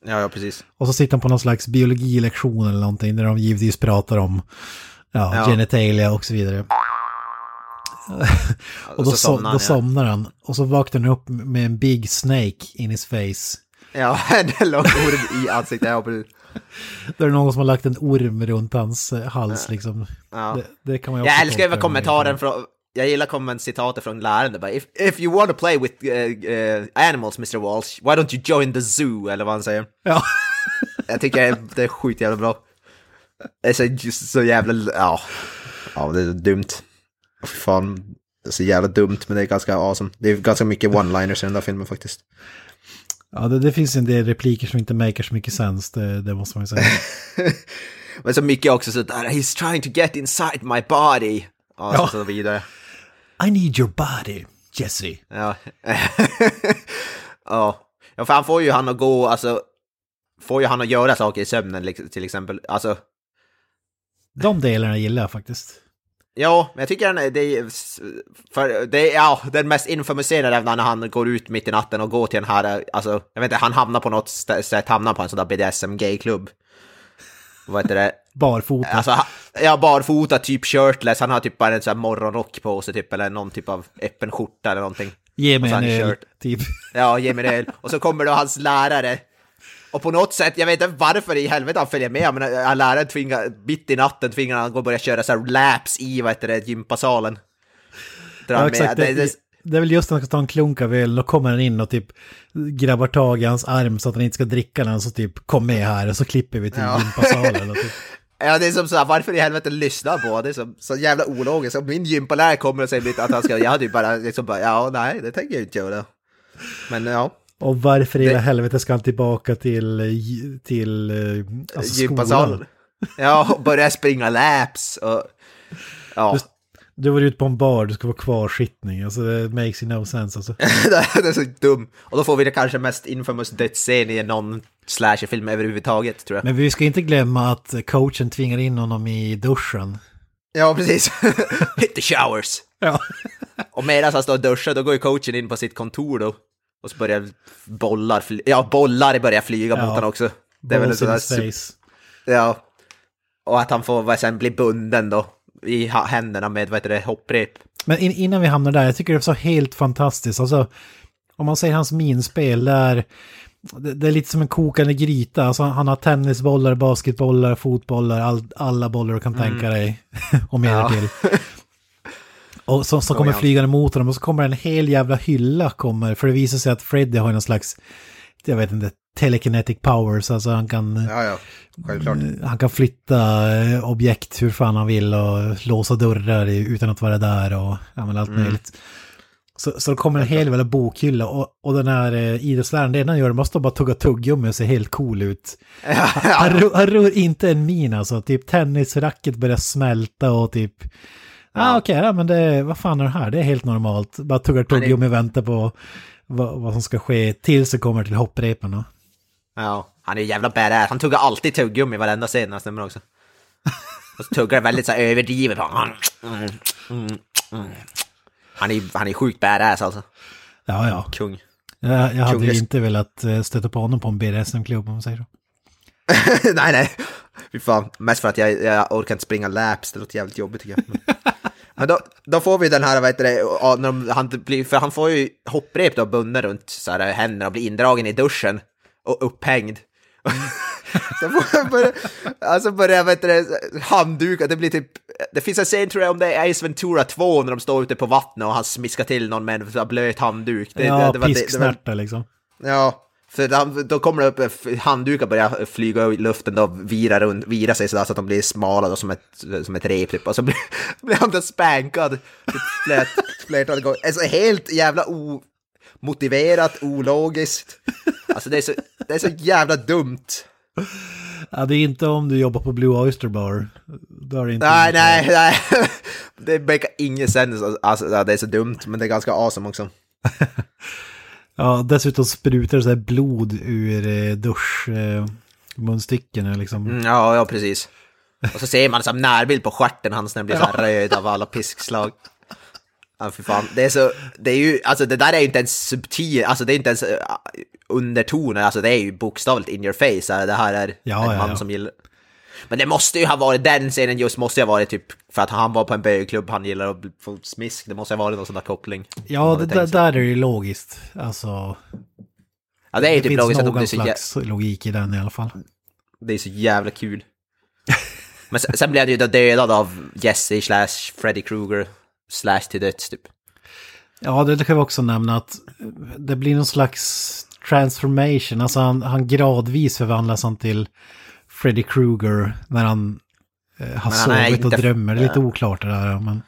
Speaker 1: Ja, ja, precis.
Speaker 2: Och så sitter han på någon slags biologilektion eller någonting där de givetvis pratar om ja,
Speaker 1: Ja.
Speaker 2: genitalia och så vidare. och då,
Speaker 1: så
Speaker 2: so-
Speaker 1: somnar
Speaker 2: då
Speaker 1: han, ja.
Speaker 2: somnar han. Och så vaknar han upp med en big snake in his face.
Speaker 1: Ja, en lång orm i ansiktet. Ja, precis.
Speaker 2: Då är det någon som har lagt en orm runt hans eh, hals liksom.
Speaker 1: Ja.
Speaker 2: Det, det kan man ju
Speaker 1: Jag älskar
Speaker 2: det
Speaker 1: kommentaren från... Jag gillar kommentcitatet från läraren. bara, If, if you want to play with uh, uh, animals, Mr. Walsh, why don't you join the zoo? Eller vad han säger.
Speaker 2: Ja.
Speaker 1: Jag tycker det är sjukt jävla bra. Det är så, just så jävla... Ja. Ja, det är dumt. Fy fan. Det är så jävla dumt, men det är ganska awesome. Det är ganska mycket one-liners i den där filmen faktiskt.
Speaker 2: Ja, det, det finns en del repliker som inte maker så mycket sens, det, det måste man ju säga.
Speaker 1: Men så mycket också så där, he's trying to get inside my body. Ja,
Speaker 2: Ja.
Speaker 1: så, så vidare.
Speaker 2: I need your body, Jesse.
Speaker 1: Ja. ja. Ja, för han får ju han att gå, alltså... Får ju han att göra saker i sömnen liksom, till exempel. Alltså,
Speaker 2: De delarna gillar jag faktiskt.
Speaker 1: ja, men jag tycker är, det är, för det ja, den mest infamouserade är när han går ut mitt i natten och går till den här, alltså, jag vet inte, han hamnar på något sätt, hamnar på en sån där BDSM-gayklubb. Vad heter det?
Speaker 2: Barfota.
Speaker 1: Alltså, ja, barfota, typ shirtless, han har typ bara en sån här morgonrock på sig typ, eller någon typ av öppen skjorta eller någonting.
Speaker 2: Ge mig en öl, typ.
Speaker 1: Ja, ge mig det. Och så kommer då hans lärare. Och på något sätt, jag vet inte varför i helvete han följer med, men läraren tvingar, mitt i natten tvingar han gå och börja köra så här laps i, vad heter det, gympasalen. Drar
Speaker 2: Ja, exakt.
Speaker 1: Det,
Speaker 2: Det,
Speaker 1: det,
Speaker 2: är väl just när han ska ta en klunk av öl, då kommer han in och typ grabbar tag i hans arm så att han inte ska dricka den, så typ kom med här och så klipper vi till
Speaker 1: Ja.
Speaker 2: gympasalen. Typ.
Speaker 1: ja, det är som så här, varför i helvete lyssnar på? Det är så, så jävla ologiskt. Om min gympalärare kommer och säger att han ska, jag hade ju bara liksom bara, ja, nej, det tänker jag inte göra. Men ja,
Speaker 2: Och varför i hela
Speaker 1: Det-
Speaker 2: helvete ska han tillbaka till, till eh, alltså skolan?
Speaker 1: Ja, och börja springa laps och... Ja.
Speaker 2: Du var ute på en bar, du ska vara kvarsittning. Alltså det makes no sense alltså.
Speaker 1: det är så dum. Och då får vi det kanske mest infamous dödsscen i någon slasherfilm överhuvudtaget, tror jag.
Speaker 2: Men vi ska inte glömma att coachen tvingar in honom i duschen.
Speaker 1: Ja, precis. Hit the showers.
Speaker 2: Ja.
Speaker 1: Och medan han står och duschar, då går ju coachen in på sitt kontor då. Och så börjar bollar, fly- ja bollar börjar flyga
Speaker 2: Ja.
Speaker 1: mot honom också. Det är väl en sån där
Speaker 2: his
Speaker 1: su-
Speaker 2: face.
Speaker 1: Ja. Och att han får vad, sen bli bunden då. I händerna med, vad heter det, hopprep.
Speaker 2: Men in, innan vi hamnar där, jag tycker det är så helt fantastiskt. Alltså, om man säger hans minspel, där det, det är lite som en kokande gryta. Alltså, han har tennisbollar, basketbollar, fotbollar, all, alla bollar du kan tänka dig. och mer
Speaker 1: Mm. Ja.
Speaker 2: till. Och så, så kommer flygande mot honom och så kommer en hel jävla hylla kommer. För det visar sig att Freddy har någon slags, jag vet inte, telekinetic powers. Alltså han kan...
Speaker 1: Ja, ja. Självklart.
Speaker 2: Han kan flytta eh, objekt hur fan han vill och låsa dörrar utan att vara där och ja, allt möjligt. Så, så det kommer en hel jävla bokhylla och, och den här eh, idrottsläraren, det enda han gör, måste bara tugga tuggummi och se helt cool ut. Han, ro- han rör inte en min alltså, typ tennisracket börjar smälta och typ... Ah, okej, ja, men det, vad fan är det här? Det är helt normalt. Bara tuggar tuggummi och väntar på vad, vad som ska ske tills det kommer till hopprepen.
Speaker 1: Ja, han är ju jävla badass. Han tuggar alltid tuggummi i varenda scen han stämmer också. Och så tuggar väldigt så här överdrivet. Mm, mm, mm. Han är, han är sjukt badass alltså.
Speaker 2: Ja, ja.
Speaker 1: Kung.
Speaker 2: Jag, jag hade ju inte velat eh, stöta på honom på en BDSM-klubb om man säger så.
Speaker 1: nej, nej. Fy fan. Mest för att jag, jag orkar inte springa laps. Det låter jävligt jobbigt tycker jag. Men, då, då får vi den här, vad heter det, när de, han blir, för han får ju hopprep då bunden runt så här, händerna och blir indragen i duschen och upphängd. så får han börja, alltså börjar, vad heter det, handdukar, det blir typ, det finns en scen tror jag om det är Ace Ventura 2 när de står ute på vattnet och han smiskar till någon med en blöt handduk. Det,
Speaker 2: ja,
Speaker 1: det, det, var- det, det, var-
Speaker 2: liksom.
Speaker 1: Ja, för då, kommer det upp, handdukar börjar flyga i luften då, vira, runt, vira sig sådär så att de blir smala då, som ett, som ett rep typ. Och så blir, blir han då spankad flert, flertalet gånger. Alltså helt jävla omotiverat, ologiskt. Alltså det är så, det är så jävla dumt.
Speaker 2: Ja, det är inte om du jobbar på Blue Oyster Bar. Då är det inte
Speaker 1: Nej, nej, nej. Det makar inget sens. Alltså, det är så dumt, men det är ganska awesome också.
Speaker 2: Ja, dessutom sprutar det så här blod ur eh, dusch... Eh. Liksom.
Speaker 1: Mm, ja, ja, precis. Och så ser man som närbild på stjärten hans när den blir så här röd av alla piskslag. Ja, för fan. Det är så, det är ju, alltså det där är ju inte ens subtil, alltså det är inte ens uh, undertoner, alltså det är ju bokstavligt in your face, det här är
Speaker 2: Ja,
Speaker 1: en
Speaker 2: ja,
Speaker 1: man
Speaker 2: ja.
Speaker 1: som gillar... Men det måste ju ha varit, den scenen just måste ju ha varit typ, för att han var på en bögklubb, han gillar att få smisk, det måste ha varit någon sån där koppling.
Speaker 2: Ja, det, där, där är det ju logiskt. Alltså,
Speaker 1: Ja, det är ju
Speaker 2: det
Speaker 1: typ
Speaker 2: finns
Speaker 1: logiskt att de
Speaker 2: någon
Speaker 1: så, jä-
Speaker 2: slags logik i den i alla fall.
Speaker 1: det är så jävla kul. Men sen, sen blev han ju då dödad av Jesse slash Freddy Krueger slash till döds typ.
Speaker 2: Ja, det, det kan vi också nämna att det blir någon slags transformation. Alltså han, han gradvis förvandlas han till Freddy Krueger när han eh, har
Speaker 1: Men han
Speaker 2: sovit och drömmer. Det är lite oklart det där. Men...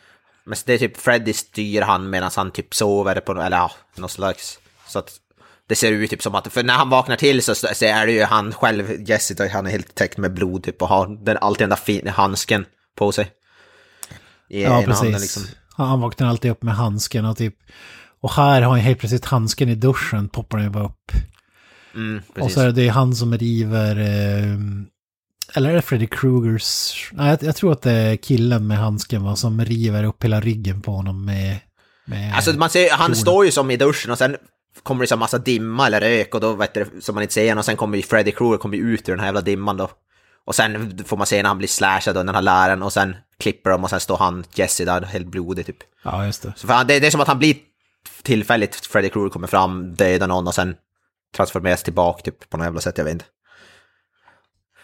Speaker 1: Men det är typ Freddy styr han medan han typ sover på, eller ja, någon slags. Så att det ser ut typ som att, för när han vaknar till så, så är det ju han själv, Jesse, då, han är helt täckt med blod typ och har den, alltid den där fina handsken på sig. I
Speaker 2: Ja, precis.
Speaker 1: handen, liksom.
Speaker 2: Han, vaknar alltid upp med handsken och typ... Och här har han helt plötsligt handsken i duschen, poppar den ju bara upp.
Speaker 1: Mm,
Speaker 2: Och så är det han som river... Eh, eller är det Freddy Krugers... Nej, jag, jag tror att det är killen med handsken va, som river upp hela ryggen på honom med... med
Speaker 1: Alltså man ser, han
Speaker 2: kronan.
Speaker 1: står ju som i duschen och sen kommer det så massa dimma eller rök och då vet du, som man inte ser och sen kommer ju Freddy Krueger kommer ut ur den här jävla dimman då. Och sen får man se när han blir slashad av den här läraren och sen klipper de och sen står han, Jesse där, helt blodig typ.
Speaker 2: Ja, just det.
Speaker 1: Så för han, det, det är som att han blir tillfälligt, Freddy Krueger kommer fram, dödar någon och sen transformeras tillbaka typ på något jävla sätt, jag vet inte.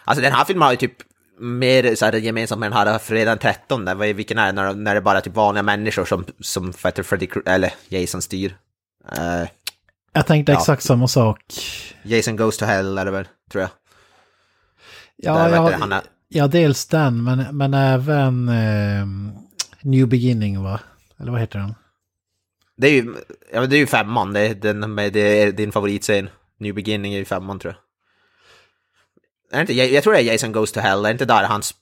Speaker 1: Alltså den här filmen har ju typ mer så här, gemensamt med den här fredag den 13, där, vilken är det, när, när det bara är typ vanliga människor som, som Freddy Krueger, eller Jason styr. Eh,
Speaker 2: Jag tänkte
Speaker 1: Ja.
Speaker 2: exakt samma sak.
Speaker 1: Jason Goes to Hell är det väl, tror jag.
Speaker 2: Ja,
Speaker 1: Där, vet
Speaker 2: ja,
Speaker 1: du, han är-
Speaker 2: ja dels den, men, men även eh, New Beginning va? Eller vad heter den?
Speaker 1: Det är ju, ja, det är ju femman, det är, den med, det är din favoritscen. New Beginning är ju femman tror jag. Är inte, jag, jag tror det är Jason Goes to Hell, är det inte där hans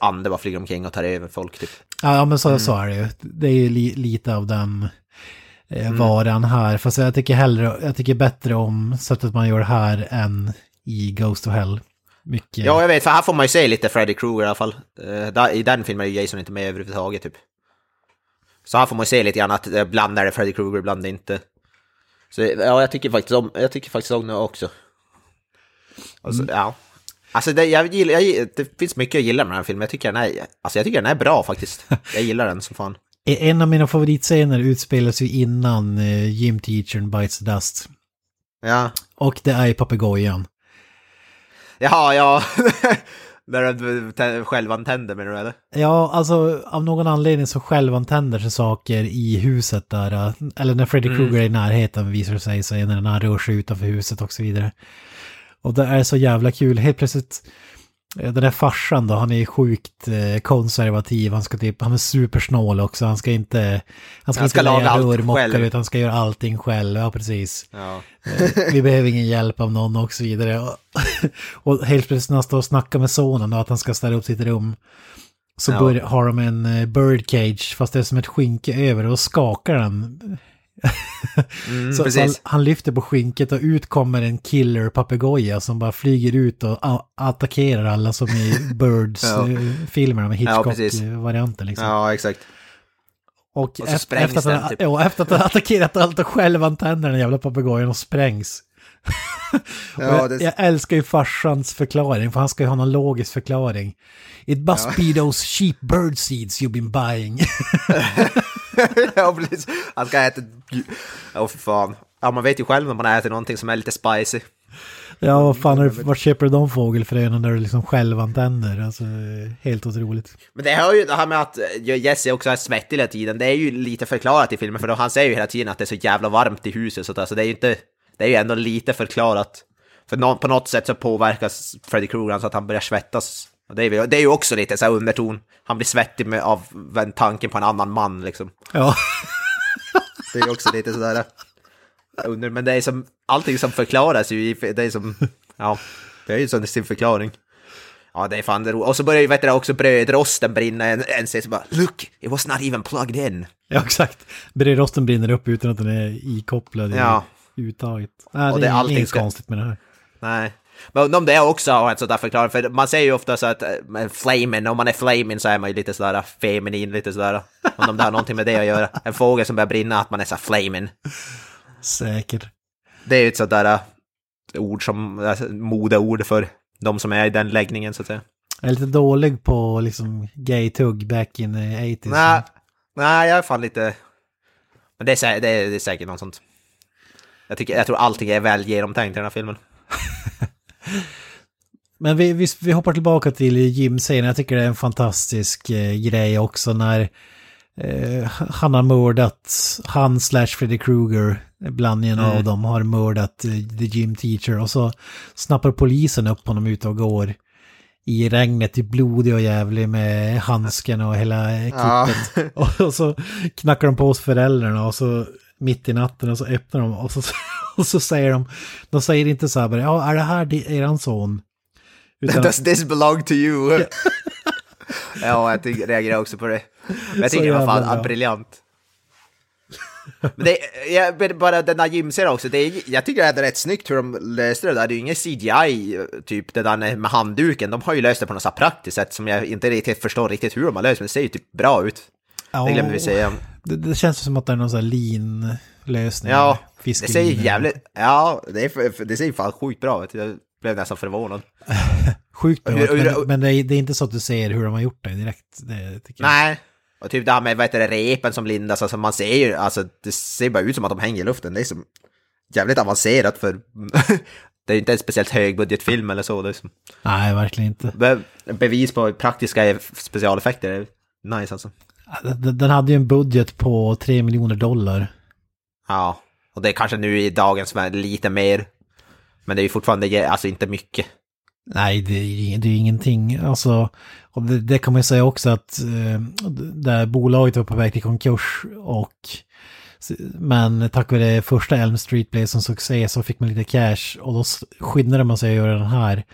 Speaker 1: ande bara flyger omkring och tar över folk typ?
Speaker 2: Ja, men så,
Speaker 1: Mm.
Speaker 2: så är det ju. Det är ju li, lite av den eh, varan här. Fast jag tycker hellre, jag tycker bättre om sättet man gör här än i Ghost of Hell. Mycket.
Speaker 1: Ja, jag vet, för här får man ju se lite Freddy Krueger i alla fall. Eh, där, I den filmen är Jason inte med överhuvudtaget typ. Så här får man ju se lite grann att ibland är det Freddy Krueger, ibland inte. Så ja, jag tycker faktiskt om, jag tycker faktiskt om det också. Alltså, ja. Alltså det, jag gillar, jag, det finns mycket jag gillar med den här filmen. Jag tycker den är, alltså jag tycker den är bra faktiskt. Jag gillar den som fan.
Speaker 2: E- En av mina favoritscener utspelas ju innan eh, Gym Teachern Bites the Dust.
Speaker 1: Ja,
Speaker 2: Och det är papegojan.
Speaker 1: jaha, ja. När den tä- självantänder menar du eller?
Speaker 2: Ja, alltså av någon anledning så självantänder sig saker i huset där. eh, Eller när Freddy
Speaker 1: Mm.
Speaker 2: Krueger är i närheten visar sig, sig när han rör sig utanför huset och så vidare. Och det är så jävla kul. Helt plötsligt, eh, den där farsan då, han är sjukt eh, konservativ. Han ska typ, han är supersnål också. Han ska inte, han ska
Speaker 1: Han ska
Speaker 2: inte
Speaker 1: laga allt
Speaker 2: rörmokar
Speaker 1: själv.
Speaker 2: utan han ska göra allting själv. Ja, precis.
Speaker 1: Ja.
Speaker 2: Eh, Vi behöver ingen hjälp av någon och så vidare. Och, och helt plötsligt när han står och snackar med sonen och att han ska ställa upp sitt rum. Så
Speaker 1: Ja.
Speaker 2: bör, har de en birdcage fast det är som ett skynke över och skakar den.
Speaker 1: Mm,
Speaker 2: så, så han, lyfter på skynket och ut kommer en killer papegoja som bara flyger ut och attackerar alla som i
Speaker 1: Ja.
Speaker 2: Birds-filmerna med
Speaker 1: Ja, precis.
Speaker 2: Hitchcock-varianten. liksom.
Speaker 1: Ja, exakt.
Speaker 2: Och,
Speaker 1: Och
Speaker 2: efter, efter, att
Speaker 1: den, typ.
Speaker 2: ja, efter att han attackerat allt och själv antänder den jävla papegojan och sprängs.
Speaker 1: Ja,
Speaker 2: jag,
Speaker 1: det-
Speaker 2: jag älskar ju farsans förklaring, för han ska ju ha någon logisk förklaring. It must be those cheap bird seeds you've been buying.
Speaker 1: ja, precis. Han ska äta... Åh, för fan. Ja, man vet ju själv när man äter någonting som är lite spicy.
Speaker 2: ja, vad fan, är vart köper du de fågelfröna när du liksom själv antänder? Alltså, helt otroligt.
Speaker 1: Men det har ju det här med att eh, Jesse också är svettig hela tiden, det är ju lite förklarat i filmen, för då han säger ju hela tiden att det är så jävla varmt i huset, så att, alltså, det är ju inte... Det är ju ändå lite förklarat. För nå- på något sätt så påverkas Freddy Krueger så att han börjar svettas. Det, är, ju- det är ju också lite så här underton. Han blir svettig med, av en tanken på en annan man liksom.
Speaker 2: Ja,
Speaker 1: Det är ju också lite sådär... Under, men det är som, allting som förklaras ju, i- det är som, ja, det är ju som sin förklaring. Ja, det är fan det ro- Och så börjar ju, vet du, också brödrosten brinna en, en så bara, look, it was not even plugged in.
Speaker 2: ja exakt. Brödrosten brinner upp utan att den är ikopplad i
Speaker 1: Ja.
Speaker 2: uttaget. Nej,
Speaker 1: Och
Speaker 2: det
Speaker 1: det-
Speaker 2: är
Speaker 1: allting
Speaker 2: inget
Speaker 1: ska-
Speaker 2: konstigt med det här.
Speaker 1: Nej. Men undrar om det också har en sån där förklaring, för man säger ju ofta så att eh, men flamen, om man är flaming så är man ju lite sådär feminin, lite sådär. Undrar om det har någonting med det att göra. En fågel som börjar brinna, att man är så flaming.
Speaker 2: Säkert.
Speaker 1: Det är ju ett sånt där eh, ord som, alltså, modeord för de som är i den läggningen så att säga.
Speaker 2: Jag är lite dålig på liksom gay-tugg back in the 80s.
Speaker 1: Nej, nej, jag är fan lite... Men det är, sä- det är, det är säkert något sånt. Jag, tycker, jag tror allting är väl genomtänkt i den här filmen.
Speaker 2: Men vi, vi, vi hoppar tillbaka till gymscenen. Jag tycker det är en fantastisk eh, grej också när eh, han har mördat, han slash Freddy Krueger, blandningen av dem, har mördat eh, the gym teacher och så snappar polisen upp honom ute och går i regnet, typ blodig och jävlig med handsken och hela kittet. Och, och så knackar de på hos föräldrarna och så mitt i natten och så öppnar de och så, och så säger de, de säger inte så här bara, ja är det här eran son? Utan,
Speaker 1: Does this belong to you? ja, jag tycker, reagerar också på det. Men jag tycker det var fan
Speaker 2: bra.
Speaker 1: briljant. Men det, jag, bara den där gymserien också, det är, jag tycker det är rätt snyggt hur de löste det där. Det är ju ingen CGI, typ det där med handduken. De har ju löst det på något så praktiskt sätt som jag inte riktigt förstår riktigt hur de har löst, men det ser ju typ bra ut.
Speaker 2: ja,
Speaker 1: Det glömde vi säga.
Speaker 2: Det, det känns som att det är någon sån här lean-lösning.
Speaker 1: Ja, det ser jävligt... Ja, det, är, det ser fan sjukt bra ut. Jag blev nästan förvånad.
Speaker 2: Sjukt bra,
Speaker 1: Hur- hur-
Speaker 2: men, men det, är, det är inte så att du ser hur de har gjort det direkt. Det, tycker jag.
Speaker 1: Nej. Och typ det här med vad heter det, repen som lindas, alltså man ser ju, alltså det ser bara ut som att de hänger i luften. Det är som jävligt avancerat för det är ju inte en speciellt högbudgetfilm eller så. Det är som,
Speaker 2: Nej, verkligen inte.
Speaker 1: be, bevis på praktiska specialeffekter är nice alltså.
Speaker 2: Den hade ju en budget på 3 miljoner dollar.
Speaker 1: Ja, och det är kanske nu i dagens värld lite mer. Men det är ju fortfarande alltså inte mycket.
Speaker 2: Nej, det är, det är ingenting. Alltså, och det, det kan man ju säga också att eh, där bolaget var på väg till konkurs och men tack vare första Elm Street blev som succé så fick man lite cash och då skyndade man sig att göra den här.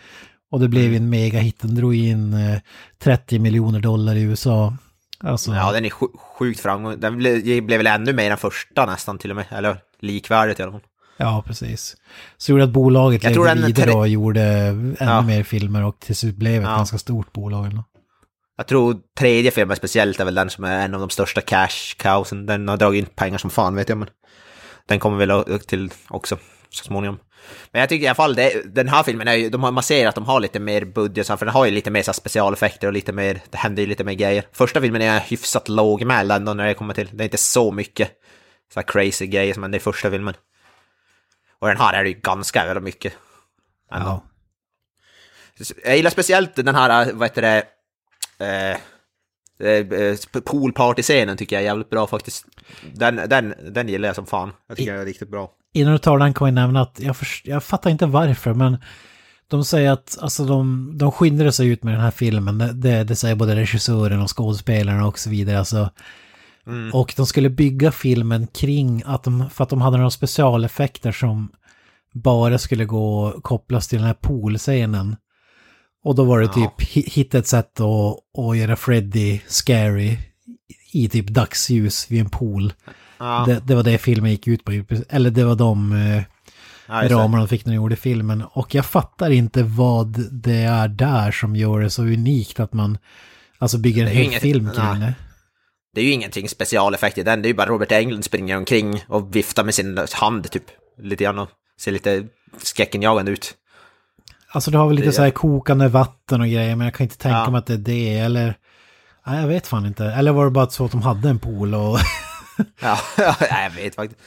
Speaker 2: Och det blev ju en megahit, den drog in eh, 30 miljoner dollar i USA. Alltså,
Speaker 1: Ja, den är sj- sjukt framgång. Den blev, blev väl ännu mer än första nästan till och med. Eller likvärdigt i alla fall.
Speaker 2: Ja, precis. Så gjorde att bolaget
Speaker 1: Jag
Speaker 2: levde vidare
Speaker 1: tre-
Speaker 2: och gjorde ännu
Speaker 1: Ja.
Speaker 2: mer filmer och till slut blev ett
Speaker 1: Ja.
Speaker 2: ganska stort bolag. Eller?
Speaker 1: Jag tror tredje filmen speciellt är väl den som är en av de största cash cowsen. Den har dragit in pengar som fan vet jag men den kommer väl till också så småningom. Men jag tycker i alla fall det, den här filmen är ju, de har, man ser att de har lite mer budget, för den har ju lite mer så specialeffekter och lite mer, det händer ju lite mer grejer. Första filmen är hyfsat lågmäld ändå när det kommer till, det är inte så mycket så här crazy grejer som händer i första filmen. Och den här är det ju ganska jävla mycket. Ändå.
Speaker 2: Ja.
Speaker 1: Jag gillar speciellt den här, vad heter det, eh, eh, poolparty-scenen tycker jag är jävligt bra faktiskt. Den, den, den gillar jag som fan. Jag tycker den är riktigt bra.
Speaker 2: Innan du tar den kan jag nämna att jag, förs- jag fattar inte varför, men de säger att alltså, de, de skiljer sig ut med den här filmen. Det, det, det säger både regissören och skådespelarna och så vidare. Alltså. Och de skulle bygga filmen kring att de, för att de hade några specialeffekter som bara skulle gå kopplas till den här poolscenen. Och då var det typ hi- hitta ett sätt att, att göra Freddy scary i typ dagsljus vid en pool.
Speaker 1: Ja,
Speaker 2: Det, det var det filmen gick ut på. Eller det var de eh,
Speaker 1: ja,
Speaker 2: ramarna de fick när de gjorde filmen. Och jag fattar inte vad det är där som gör det så unikt att man alltså bygger en hel
Speaker 1: inget-
Speaker 2: film kring det.
Speaker 1: Det är ju ingenting specialeffekt i den, det är ju bara Robert Englund springer omkring och viftar med sin hand typ. Lite grann och ser lite skräckinjagande ut.
Speaker 2: Alltså det har väl lite
Speaker 1: Det-
Speaker 2: så här kokande vatten och grejer men jag kan inte tänka
Speaker 1: Ja.
Speaker 2: mig att det är det eller... Nej, jag vet fan inte. Eller var det bara så att de hade en pool och...
Speaker 1: Ja, jag vet faktiskt.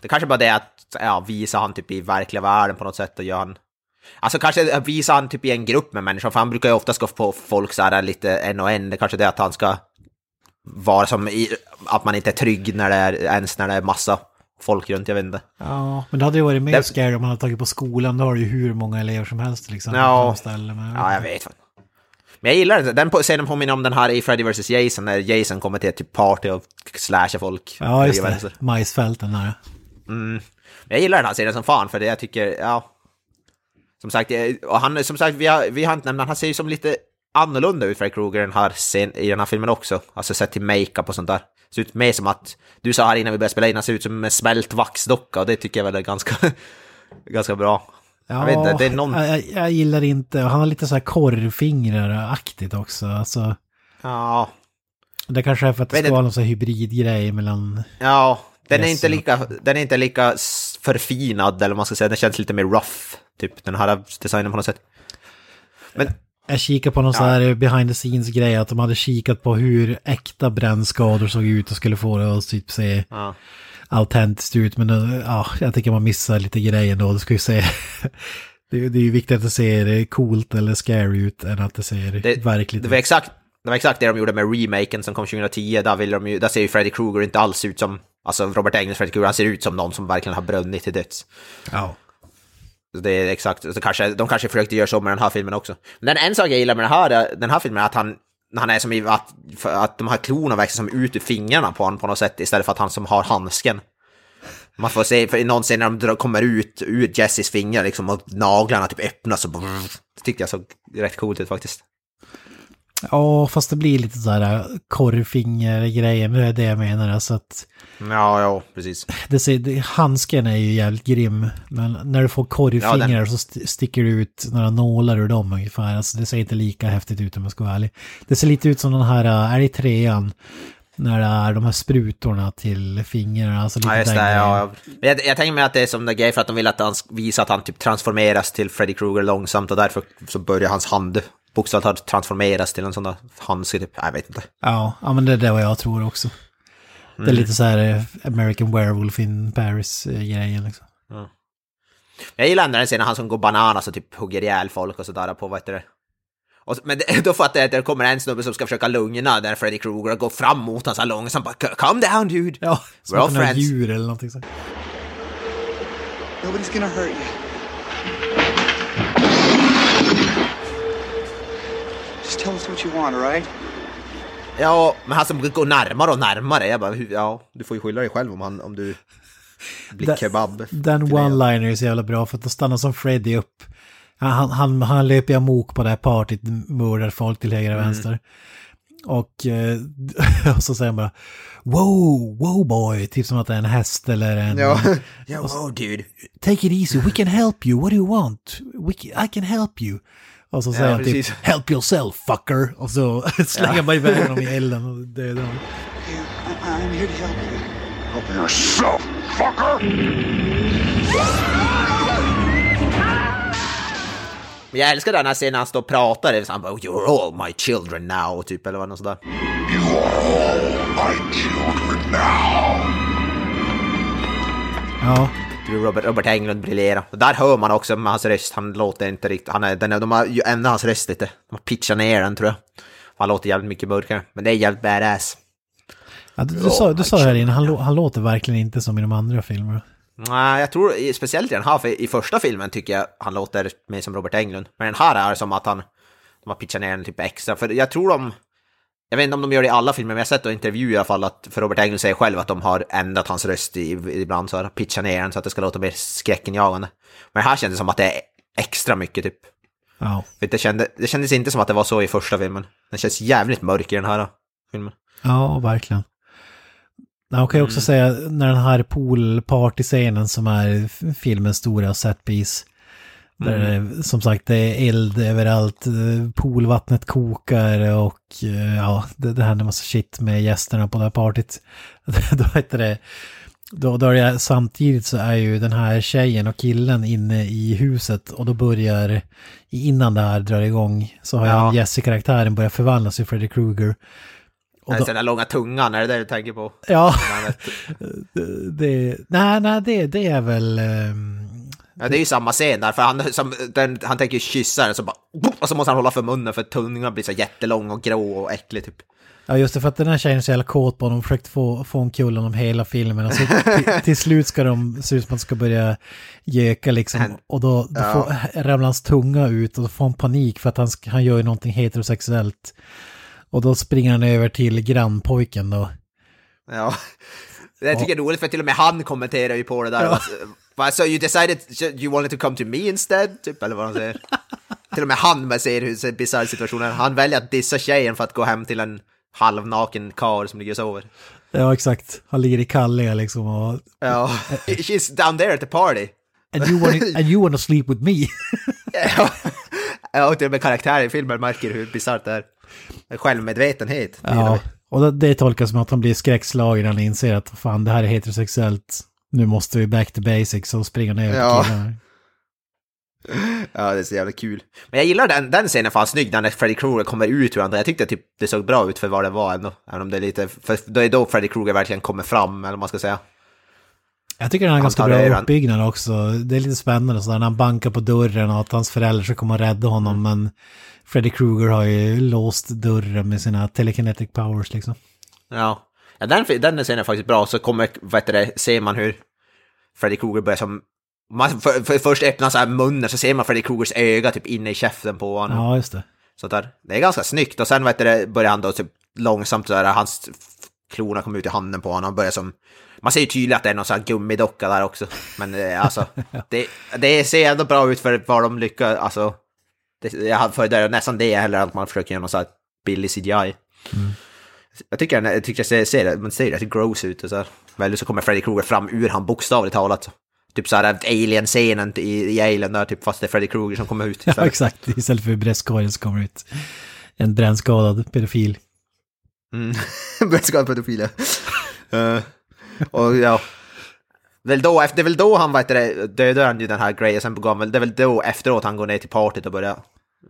Speaker 1: Det kanske bara det att ja, visa han typ i verkliga världen på något sätt och gör han... Alltså kanske visa han typ i en grupp med människor, för han brukar ju ofta ska få folk så här lite en och en. Det kanske är det att han ska vara som i, att man inte är trygg när det är, ens när det är massa folk runt, jag vet inte.
Speaker 2: ja, men det hade ju varit mer
Speaker 1: Det-
Speaker 2: scary om man hade tagit på skolan. Då har du ju hur många elever som helst liksom.
Speaker 1: Ja.
Speaker 2: på
Speaker 1: Ja, jag vet. Men jag gillar den. Den på- scenen påminner om den här i Freddy vs Jason, när Jason kommer till ett typ party och slashar folk.
Speaker 2: Ja, just det. Majsfälten där.
Speaker 1: Men Jag gillar den här serien som fan, för det jag tycker, ja... Som sagt, och han, som sagt, vi har, vi har inte nämnt, han ser ju som lite annorlunda ut, Freddy Krueger, den här scen, i den här filmen också. Alltså sett till makeup och sånt där. Ser ut mer som att, du sa här innan vi började spela in, han ser ut som en smält vaxdocka och det tycker jag väl är ganska, ganska bra. Jag vet inte, det är någon...
Speaker 2: jag, jag, gillar inte, han har lite så här korvfingrar-aktigt också. Alltså,
Speaker 1: Ja,
Speaker 2: det kanske är för att det ska vara någon sån här hybridgrej mellan...
Speaker 1: ja. Den är, inte
Speaker 2: ja.
Speaker 1: lika, den är inte lika förfinad, eller vad man ska säga. Den känns lite mer rough, typ, den här designen på något sätt. Men,
Speaker 2: Jag kikar på någon sån här behind the scenes grej, att de hade kikat på hur äkta brännskador såg ut och skulle få det att typ se
Speaker 1: ja.
Speaker 2: Autentiskt ut. Men då, ja, jag tycker man missar lite grejer då. Du ska ju se... Det, det är ju viktigt att det ser coolt eller scary ut än att det ser
Speaker 1: Det,
Speaker 2: verkligt
Speaker 1: det, var exakt, det var exakt det de gjorde med remaken som kom 2010. Där, vill de ju, där ser ju Freddy Krueger inte alls ut som... Alltså Robert Englunds Freddy Krueger, han ser ut som någon som verkligen har brunnit till döds.
Speaker 2: Ja.
Speaker 1: Det är exakt, så kanske, de kanske försökte göra så med den här filmen också. Men en sak jag gillar med den här, den här filmen är att han, han är som i att, för att de här klorna växer som ut ur fingrarna på honom på något sätt istället för att han som har handsken. Man får se, för i någon scen när de kommer ut ur Jessys fingrar liksom och naglarna typ öppnas och brrr, det tyckte jag såg rätt coolt ut faktiskt
Speaker 2: ja, fast det blir lite så här korvfinger-grejer, det är det jag menar. Alltså att
Speaker 1: Ja, ja, precis.
Speaker 2: det ser, det, handsken är ju jävligt grym, men när du får korvfingrar
Speaker 1: Ja, den-
Speaker 2: så st- sticker det ut några nålar ur dem ungefär. Alltså det ser inte lika häftigt ut om jag ska vara ärlig. Det ser lite ut som den här, äh, är det i trean? När det är de här sprutorna till fingrarna. Alltså lite
Speaker 1: Ja, just
Speaker 2: den
Speaker 1: det.
Speaker 2: grejen.
Speaker 1: Ja. Jag, jag tänker mig att det är som en grej för att de vill att han ska visa att han typ transformeras till Freddy Krueger långsamt och därför så börjar hans hand bokstavligt talat transformeras till en sån där handske typ. Jag vet inte.
Speaker 2: Ja, ja, men det är det vad jag tror också. Det
Speaker 1: Mm.
Speaker 2: är lite så här eh, American Werewolf in Paris-grejen liksom.
Speaker 1: Jag gillar ändå den scenen han som går bananas och typ hugger ihjäl folk och sådär på, vad heter det? Och, men det, då fattar jag att det kommer en snubbe som ska försöka lugna där Freddy Krueger och gå fram mot honom så långsamt bara Calm down dude!
Speaker 2: Ja,
Speaker 1: We're all
Speaker 2: som
Speaker 1: friends.
Speaker 2: djur eller någonting sånt.
Speaker 5: Nobody's gonna hurt you. Just tell us what you want, right?
Speaker 1: Ja, men han som går närmare och närmare, jag bara, ja, du får ju skylla dig själv om, han, om du blir
Speaker 2: Den-
Speaker 1: kebab.
Speaker 2: Den one-liner är så jävla bra för att då stannar som Freddy upp. Han, han, han löper ju amok på det här partyt, mördar folk till höger och
Speaker 1: Mm.
Speaker 2: vänster. Och, eh, och så säger han bara Wow, wow boy, typ som att det är en häst eller en...
Speaker 1: Ja, ja wow dude.
Speaker 2: Take it easy, we can help you, what do you want? We can, I can help you. Och så säger han typ
Speaker 1: precis.
Speaker 2: Help yourself fucker! Och så slänger han bara iväg honom i elden och dödar honom.
Speaker 5: I'm here to help you.
Speaker 4: Help yourself, fucker!
Speaker 1: Men jag älskar den här scenen när han står och pratar, det han bara You're all my children now, typ, eller vad något sådär.
Speaker 4: You are all my children now.
Speaker 2: Ja,
Speaker 1: Du, Robert, Robert Englund briljerar. Och där hör man också med hans röst, han låter inte riktigt, han är, den är, de har ju ändrat hans röst lite. De har pitchat ner den tror jag. Han låter jävligt mycket mörkare, men det är jävligt badass.
Speaker 2: ja du, du, sa, du sa här inne, han, han låter verkligen inte som i de andra filmerna.
Speaker 1: Nej, jag tror speciellt i den här, för i första filmen tycker jag han låter mer som Robert Englund. Men den här är som att han, de har pitchat ner den typ extra. För jag tror de, jag vet inte om de gör det i alla filmer, men jag har sett i intervjuer i alla fall att, för Robert Englund säger själv att de har ändrat hans röst i, ibland, så här, pitchat ner den så att det ska låta mer skräckinjagande. Men här kändes det som att det är extra mycket typ.
Speaker 2: Ja.
Speaker 1: För det, kände, det kändes inte som att det var så i första filmen. Den känns jävligt mörk i den här filmen.
Speaker 2: Ja, verkligen. Jag kan ju också säga när den här poolparty-scenen som är filmens stora setpiece. Där det, som sagt det är eld överallt, eh, poolvattnet kokar och eh, ja, det, det händer massa shit med gästerna på det här partyt. då heter det, då, då är det, samtidigt så är ju den här tjejen och killen inne i huset och då börjar, innan det här drar igång, så har
Speaker 1: Ja.
Speaker 2: Jesse-karaktären börjat förvandlas till Freddy Krueger. Och då-
Speaker 1: den där långa tungan, är det det du tänker på?
Speaker 2: Ja,
Speaker 1: Nej, vet-
Speaker 2: det, nej, nej, det, det är väl... ehm,
Speaker 1: Ja, det är ju samma scen där, för han, som, den, han tänker kyssa den så bara... Och så måste han hålla för munnen för tungan blir så jättelång och grå och äcklig typ.
Speaker 2: Ja, just det, för att den här tjejen är så jävla kåt på honom, försökt få, få en kul om hela filmen. Och så till, till slut ska de, se ut som att de ska börja göka liksom. Och då, då
Speaker 1: Ja.
Speaker 2: får, ramlar hans tunga ut och då får han panik för att han, han gör ju någonting heterosexuellt. Och då springer han över till grannpojken då.
Speaker 1: Ja. Det tycker jag är roligt för till och med han kommenterar ju på det där.
Speaker 2: Ja.
Speaker 1: Vad- So you decided you wanted to come to me instead? Typ, eller vad han säger. till och med han ser hur bisarr situationen. Han väljer att dissa tjejen för att gå hem till en halvnaken karl som ligger och sover.
Speaker 2: Ja, exakt. Han ligger i kalliga liksom och...
Speaker 1: Ja, she's down there at the party.
Speaker 2: And you wanna, and you wanna sleep with me.
Speaker 1: ja, och till och med karaktärer i filmen märker hur bisarrt det är. Självmedvetenhet.
Speaker 2: ja. Och det, tolkas som att han blir skräckslagen när han inser att fan det här är heterosexuellt. Nu måste vi back to basics och springa ner
Speaker 1: Ja.
Speaker 2: killarna.
Speaker 1: Ja, det är så jävla kul. Men jag gillar den, den scenen fan snygg när Freddy Krueger kommer ut ur andra. Jag tyckte typ det såg bra ut för vad det var ändå. Även om det är lite, för det är då Freddy Krueger verkligen kommer fram, eller vad man ska säga.
Speaker 2: Jag tycker den har ganska bra uppbyggnad också. Det är lite spännande sådär när han bankar på dörren och att hans föräldrar ska komma och rädda honom.
Speaker 1: Mm.
Speaker 2: Men Freddy Krueger har ju låst dörren med sina telekinetic powers liksom.
Speaker 1: Ja, ja den, den scenen är faktiskt bra. Så kommer, vad heter det, ser man hur Freddy Krueger börjar som... Man, för, för, först öppnar så här munnen så ser man Freddy Krugers öga typ inne i käften på honom.
Speaker 2: Ja, just det.
Speaker 1: Sånt där. Det är ganska snyggt och sen vet du, det, börjar han då typ långsamt så där, hans klorna kommer ut i handen på honom och börjar som... Man ser ju tydligt att det är någon sån här gummidocka där också. Men eh, alltså, det, det ser ändå bra ut för vad de lyckas, alltså... Det, jag hade för det är nästan det heller att man försöker göra någon sån här billig CGI. Jag tycker, jag tycker jag ser, ser det, man ser rätt gross ut och så här. Så kommer Freddy Krueger fram ur han bokstavligt talat. Typ så här Alien-scenen i, i Alien där, typ fast det är Freddy Krueger som kommer ut.
Speaker 2: Ja,
Speaker 1: istället.
Speaker 2: exakt. Istället för bröstkorgen så kommer ut en brännskadad pedofil.
Speaker 1: Mm. Brännskadad pedofil, ja. Eh, och ja. Väl då, det är väl då han vet det, dödar han ju den här grejen, sen går väl, det är väl då efteråt han går ner till partyt och börjar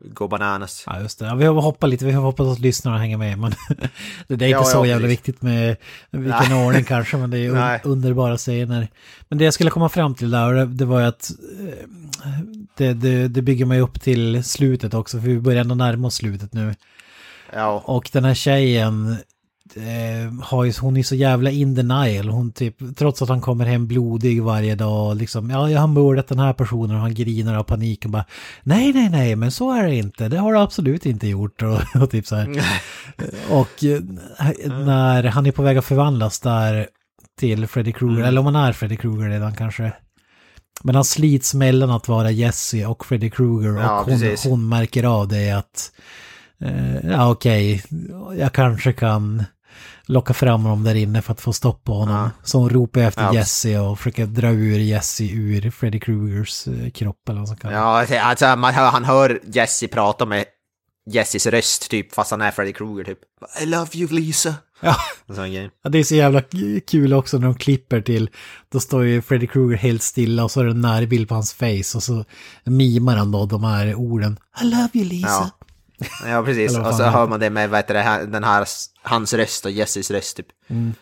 Speaker 1: gå bananas.
Speaker 2: Ja, just det. Ja, vi har hoppat lite, vi har hoppas att lyssnarna hänger med. Men det är inte
Speaker 1: Ja,
Speaker 2: så
Speaker 1: ja,
Speaker 2: jävla
Speaker 1: precis.
Speaker 2: viktigt med vilken ordning kanske, men det är un
Speaker 1: Nej.
Speaker 2: underbara scener. Men det jag skulle komma fram till där, det, det var ju att eh, det, det, det bygger mig upp till slutet också, för vi börjar ändå närma oss slutet nu.
Speaker 1: Ja,
Speaker 2: Och den här tjejen eh, har ju, hon är så jävla in denial. Hon typ, trots att han kommer hem blodig varje dag, liksom, ja, jag har mördat den här personen och han grinar av panik och bara, nej, nej, nej, men så är det inte, det har du absolut inte gjort. Och, och typ så här. och eh, när han är på väg att förvandlas där till Freddy Krueger, eller om han är Freddy Krueger redan kanske. Men han slits mellan att vara Jesse och Freddy Krueger och
Speaker 1: Ja,
Speaker 2: hon, hon märker av det att Eh, ja, okej. Jag kanske kan locka fram honom där inne för att få stopp på honom.
Speaker 1: Ja.
Speaker 2: Så hon ropar efter
Speaker 1: Ja.
Speaker 2: Jesse och försöker dra ur Jesse ur Freddy Krugers eh, kropp eller vad som kan.
Speaker 1: ja alltså, man, han hör Jesse prata med Jesses röst typ, fast han är Freddy Krueger typ. I love you Lisa.
Speaker 2: Ja. Ja, det är så jävla kul också när de klipper till, då står ju Freddy Krueger helt stilla och så är det en närbild på hans face och så mimar han då de här orden. I love you Lisa.
Speaker 1: Ja. Ja, precis. Och så hör man det med vad heter det, den här, hans röst och Jesses röst typ.
Speaker 2: Mm.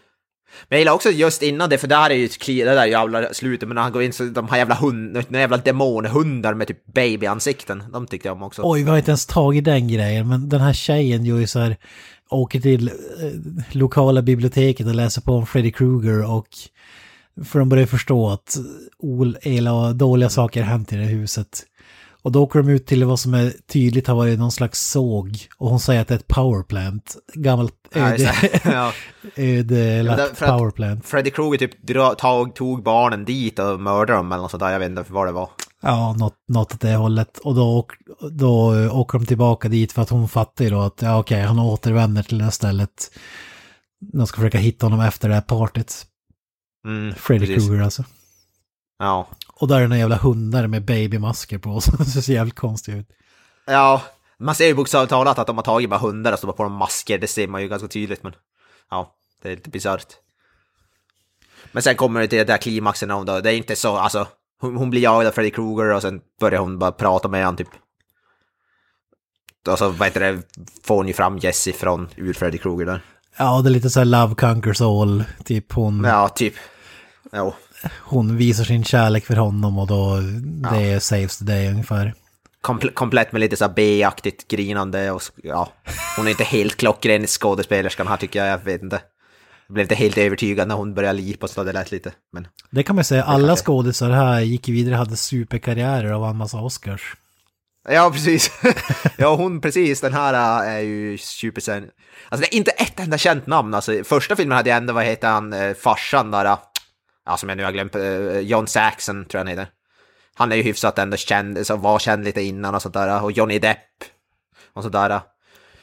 Speaker 1: Men jag gillar också just innan det, för det här är ju det där jävla slutet, men när han går in så de här jävla hund, de jävla demonhundar med typ babyansikten, de tyckte jag om också.
Speaker 2: Oj, vi har inte ens tagit den grejen, men den här tjejen gör ju så här, åker till eh, lokala biblioteket och läser på om Freddy Krueger och för de börjar förstå att ol, ela, dåliga saker hänt i det huset. Och då åker de ut till vad som är tydligt har varit någon slags såg och hon säger att det är ett powerplant. Gammalt öde,
Speaker 1: ja.
Speaker 2: ödelagt
Speaker 1: Ja, att-
Speaker 2: powerplant.
Speaker 1: Freddy Krueger typ dra, tog, tog barnen dit och mördade dem eller något sånt där, jag vet inte vad det var.
Speaker 2: Ja, något, något åt det hållet. Och då, då åker de tillbaka dit för att hon fattar ju då att ja, okej, han återvänder till det här stället. De ska försöka hitta honom efter det här partyt.
Speaker 1: Mm,
Speaker 2: Freddy. Krueger alltså.
Speaker 1: Ja.
Speaker 2: Och där är här jävla hundar med babymasker på som ser så jävligt konstigt ut.
Speaker 1: Ja, man ser ju bokstavligt talat att de har tagit bara hundar och stoppat på dem masker, det ser man ju ganska tydligt, men ja, det är lite bisarrt. Men sen kommer det till det där klimaxen om då, det är inte så, alltså, hon, hon blir jagad av Freddy Krueger och sen börjar hon bara prata med honom typ. Och så, vad heter det, får hon ju fram Jessie från ur Freddy Krueger där.
Speaker 2: Ja, det är lite så här Love Conquers All. Typ hon,
Speaker 1: Ja, typ. Jo.
Speaker 2: Hon visar sin kärlek för honom och då det är saves the day ungefär.
Speaker 1: Komple- komplett med lite så B-aktigt grinande och ja, hon är inte helt klockren skådespelerskan här tycker jag, jag vet inte. Jag blev inte helt övertygad när hon började lipa så det lät lite, men
Speaker 2: Det kan man säga, alla skådisar här gick vidare hade superkarriärer och vann massa Oscars.
Speaker 1: Ja, precis. ja, hon precis, den här äh, är ju supersen. Alltså det är inte ett enda känt namn, alltså första filmen hade jag ändå, vad heter han, eh, farsan där, äh, ja som jag nu har glömt, eh, John Saxon tror jag han heter. Han är ju hyfsat ändå känd, så var känd lite innan och sådär, och Johnny Depp och sådär.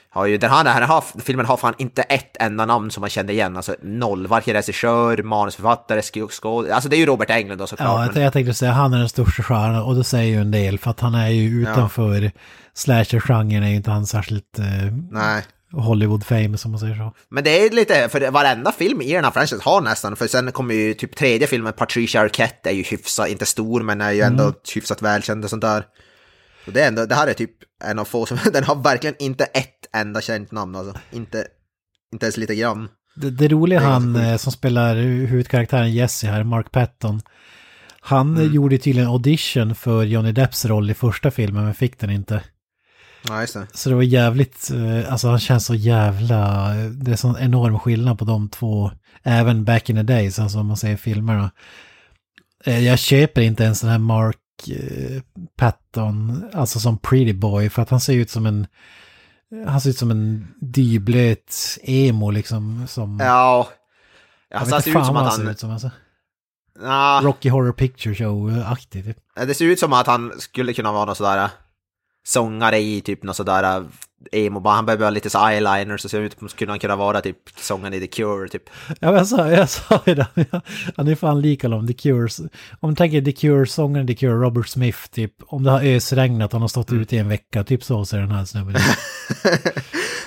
Speaker 1: har ju, den här, den här filmen har fan inte ett enda namn som man kände igen, alltså noll, varken regissör, manusförfattare, skådespelare, alltså det är ju Robert Englund då såklart.
Speaker 2: Ja,
Speaker 1: men,
Speaker 2: jag tänkte säga han är den största stjärnan och det säger ju en del för att han är ju utanför slasher-genren är ju inte han särskilt eh,
Speaker 1: nej.
Speaker 2: Hollywood-famous om man säger så.
Speaker 1: Men det är lite, för varenda film i den här franchisen har nästan, för sen kommer ju typ tredje filmen, Patricia Arquette är ju hyfsat, inte stor men är ju ändå
Speaker 2: Mm.
Speaker 1: hyfsat välkänd och sånt där. Så det, är ändå, det här är typ en av få som, den har verkligen inte ett enda känt namn alltså. Inte, inte ens lite grann.
Speaker 2: Det, det roliga
Speaker 1: Det
Speaker 2: han
Speaker 1: ganska
Speaker 2: eh, som spelar huvudkaraktären Jesse här, Mark Patton. Han
Speaker 1: Mm.
Speaker 2: eh, gjorde tydligen audition för Johnny Depps roll i första filmen men fick den inte.
Speaker 1: Ja, just det.
Speaker 2: Så det var jävligt, eh, alltså han känns så jävla, det är sån enorm skillnad på de två, även back in the days, alltså om man säger filmerna. Eh, Jag köper inte ens den här Mark eh, Patton, alltså som pretty boy, för att han ser ut som en, han ser ut som en dyblöt emo liksom, som...
Speaker 1: Ja.
Speaker 2: jag inte
Speaker 1: ser ut som att
Speaker 2: han ser
Speaker 1: han...
Speaker 2: ut som alltså. Rocky Horror Picture Show-aktig typ.
Speaker 1: det ser ut som att han skulle kunna vara någon sådär sångare i typ någon sådär emo, bara han behöver lite så eyeliner så ser ut som skulle han kunna vara typ sångaren i The Cure typ.
Speaker 2: Ja, jag sa, jag sa ju det. Han är fan lika om The Cure. Om du tänker The Cure-sångaren The Cure, Robert Smith, typ. Om det har ösregnat han har stått ute i en vecka, typ så ser den här snubben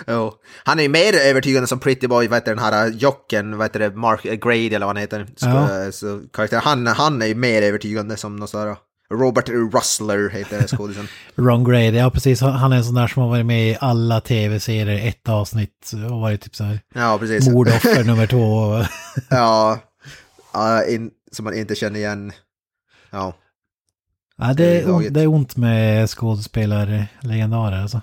Speaker 1: jo. Han är ju mer övertygande som Pretty Boy, vad heter den här jocken, vad heter det, Mark Grady eller vad han heter. Så,
Speaker 2: Ja.
Speaker 1: så, karaktär. Han, han är ju mer övertygande som någon sådär Robert Rustler heter skådisen.
Speaker 2: Ron Grady, ja precis. Han är en sån där som har varit med i alla tv-serier, ett avsnitt och varit typ så här
Speaker 1: ja, precis.
Speaker 2: mordoffer nummer två.
Speaker 1: ja, ja in, som man inte känner igen. Ja.
Speaker 2: Ja, det, är, det är ont med skådespelarlegendarer alltså.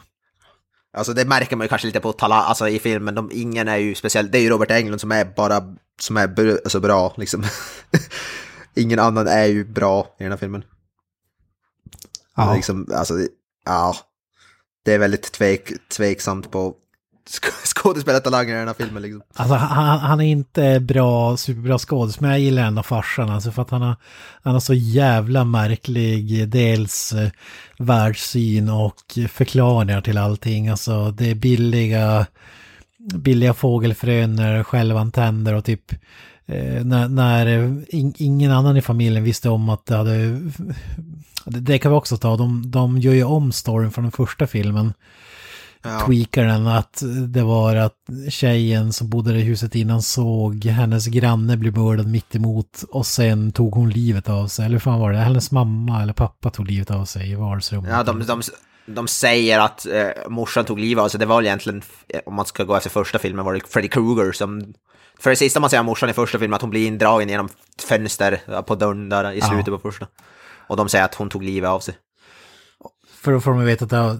Speaker 1: Alltså det märker man ju kanske lite på talang, alltså i filmen, de, ingen är ju speciell, det är ju Robert Englund som är bara, som är alltså bra liksom. ingen annan är ju bra i den här filmen.
Speaker 2: Ja.
Speaker 1: Liksom, alltså, ja. Det är väldigt tvek, tveksamt på sk- skådespelartalanger i den här filmen liksom.
Speaker 2: Alltså han, han är inte bra, superbra skådis, men jag gillar ändå farsan alltså för att han har, han har så jävla märklig dels eh, världssyn och förklaringar till allting. Alltså det är billiga, billiga fågelfrönor, självantänder och typ eh, när, när in, ingen annan i familjen visste om att det hade... Det, det kan vi också ta, de, de gör ju om storyn från den första filmen
Speaker 1: Ja.
Speaker 2: tweakar den att det var att tjejen som bodde i huset innan såg hennes granne bli mördad mitt emot och sen tog hon livet av sig. Eller hur fan var det? Hennes mamma eller pappa tog livet av sig i vardagsrummet.
Speaker 1: Ja, de, de, de säger att eh, morsan tog livet av sig, det var väl egentligen, eh, om man ska gå efter första filmen, var det Freddy Krueger som... För det sista man säger om morsan i första filmen, att hon blir indragen genom fönster ja, på dörren där i slutet på första. Och de säger att hon tog livet av sig.
Speaker 2: För då får de veta att det har,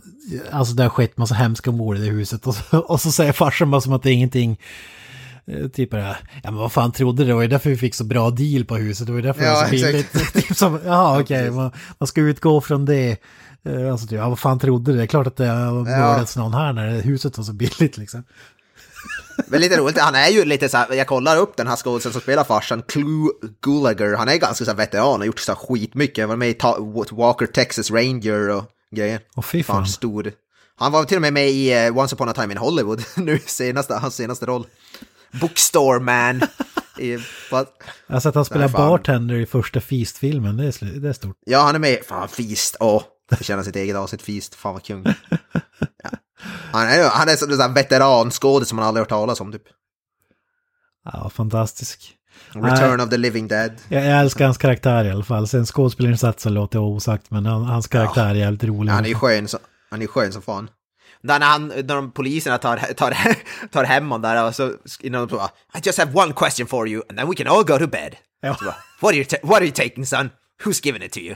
Speaker 2: alltså det har skett massa hemska mord i det huset. Och så, och så säger farsan bara som att det är ingenting. eh, Typ det här, ja men vad fan trodde du? Det var ju därför vi fick så bra deal på huset. Det var ju därför det
Speaker 1: Ja,
Speaker 2: var så billigt. typ som, jaha okej, man, man ska utgå från det. Eh, Alltså typ, ja vad fan trodde du? Det är klart att det har mördats någon här när huset var så billigt liksom.
Speaker 1: Men lite roligt, han är ju lite så här, jag kollar upp den här skådisen som spelar farsan, Clue Gulager, han är ganska så här veteran, har gjort så här skitmycket, han var med i Walker Texas Ranger och grejer.
Speaker 2: Åh fy fan.
Speaker 1: stor. Han var till och med med i uh, Once upon a time in Hollywood, nu senaste, hans senaste roll. Bookstore man. I,
Speaker 2: har sett att han spelar
Speaker 1: Nej,
Speaker 2: bartender i första Feast-filmen, det är, det är stort.
Speaker 1: ja, han är med, fan Feast, åh, förtjänar sitt eget avsnitt Feast, fan vad kung. Ja. Han är, han är sån här veteranskådis som man aldrig hört talas om typ.
Speaker 2: Ja, fantastisk.
Speaker 1: Return of the Living Dead.
Speaker 2: Jag, jag älskar hans karaktär i alla fall. Sen skådespelarinsatsen låter jag osagt, men han, hans karaktär är jävligt rolig.
Speaker 1: Ja, han är ju skön, så, han är skön som fan. Där när, han, när de poliserna tar, tar, tar hem honom där och så innan de bara I just have one question for you and then we can all go to bed.
Speaker 2: Ja.
Speaker 1: Bara, what, are you what are you taking son? Who's giving it to you?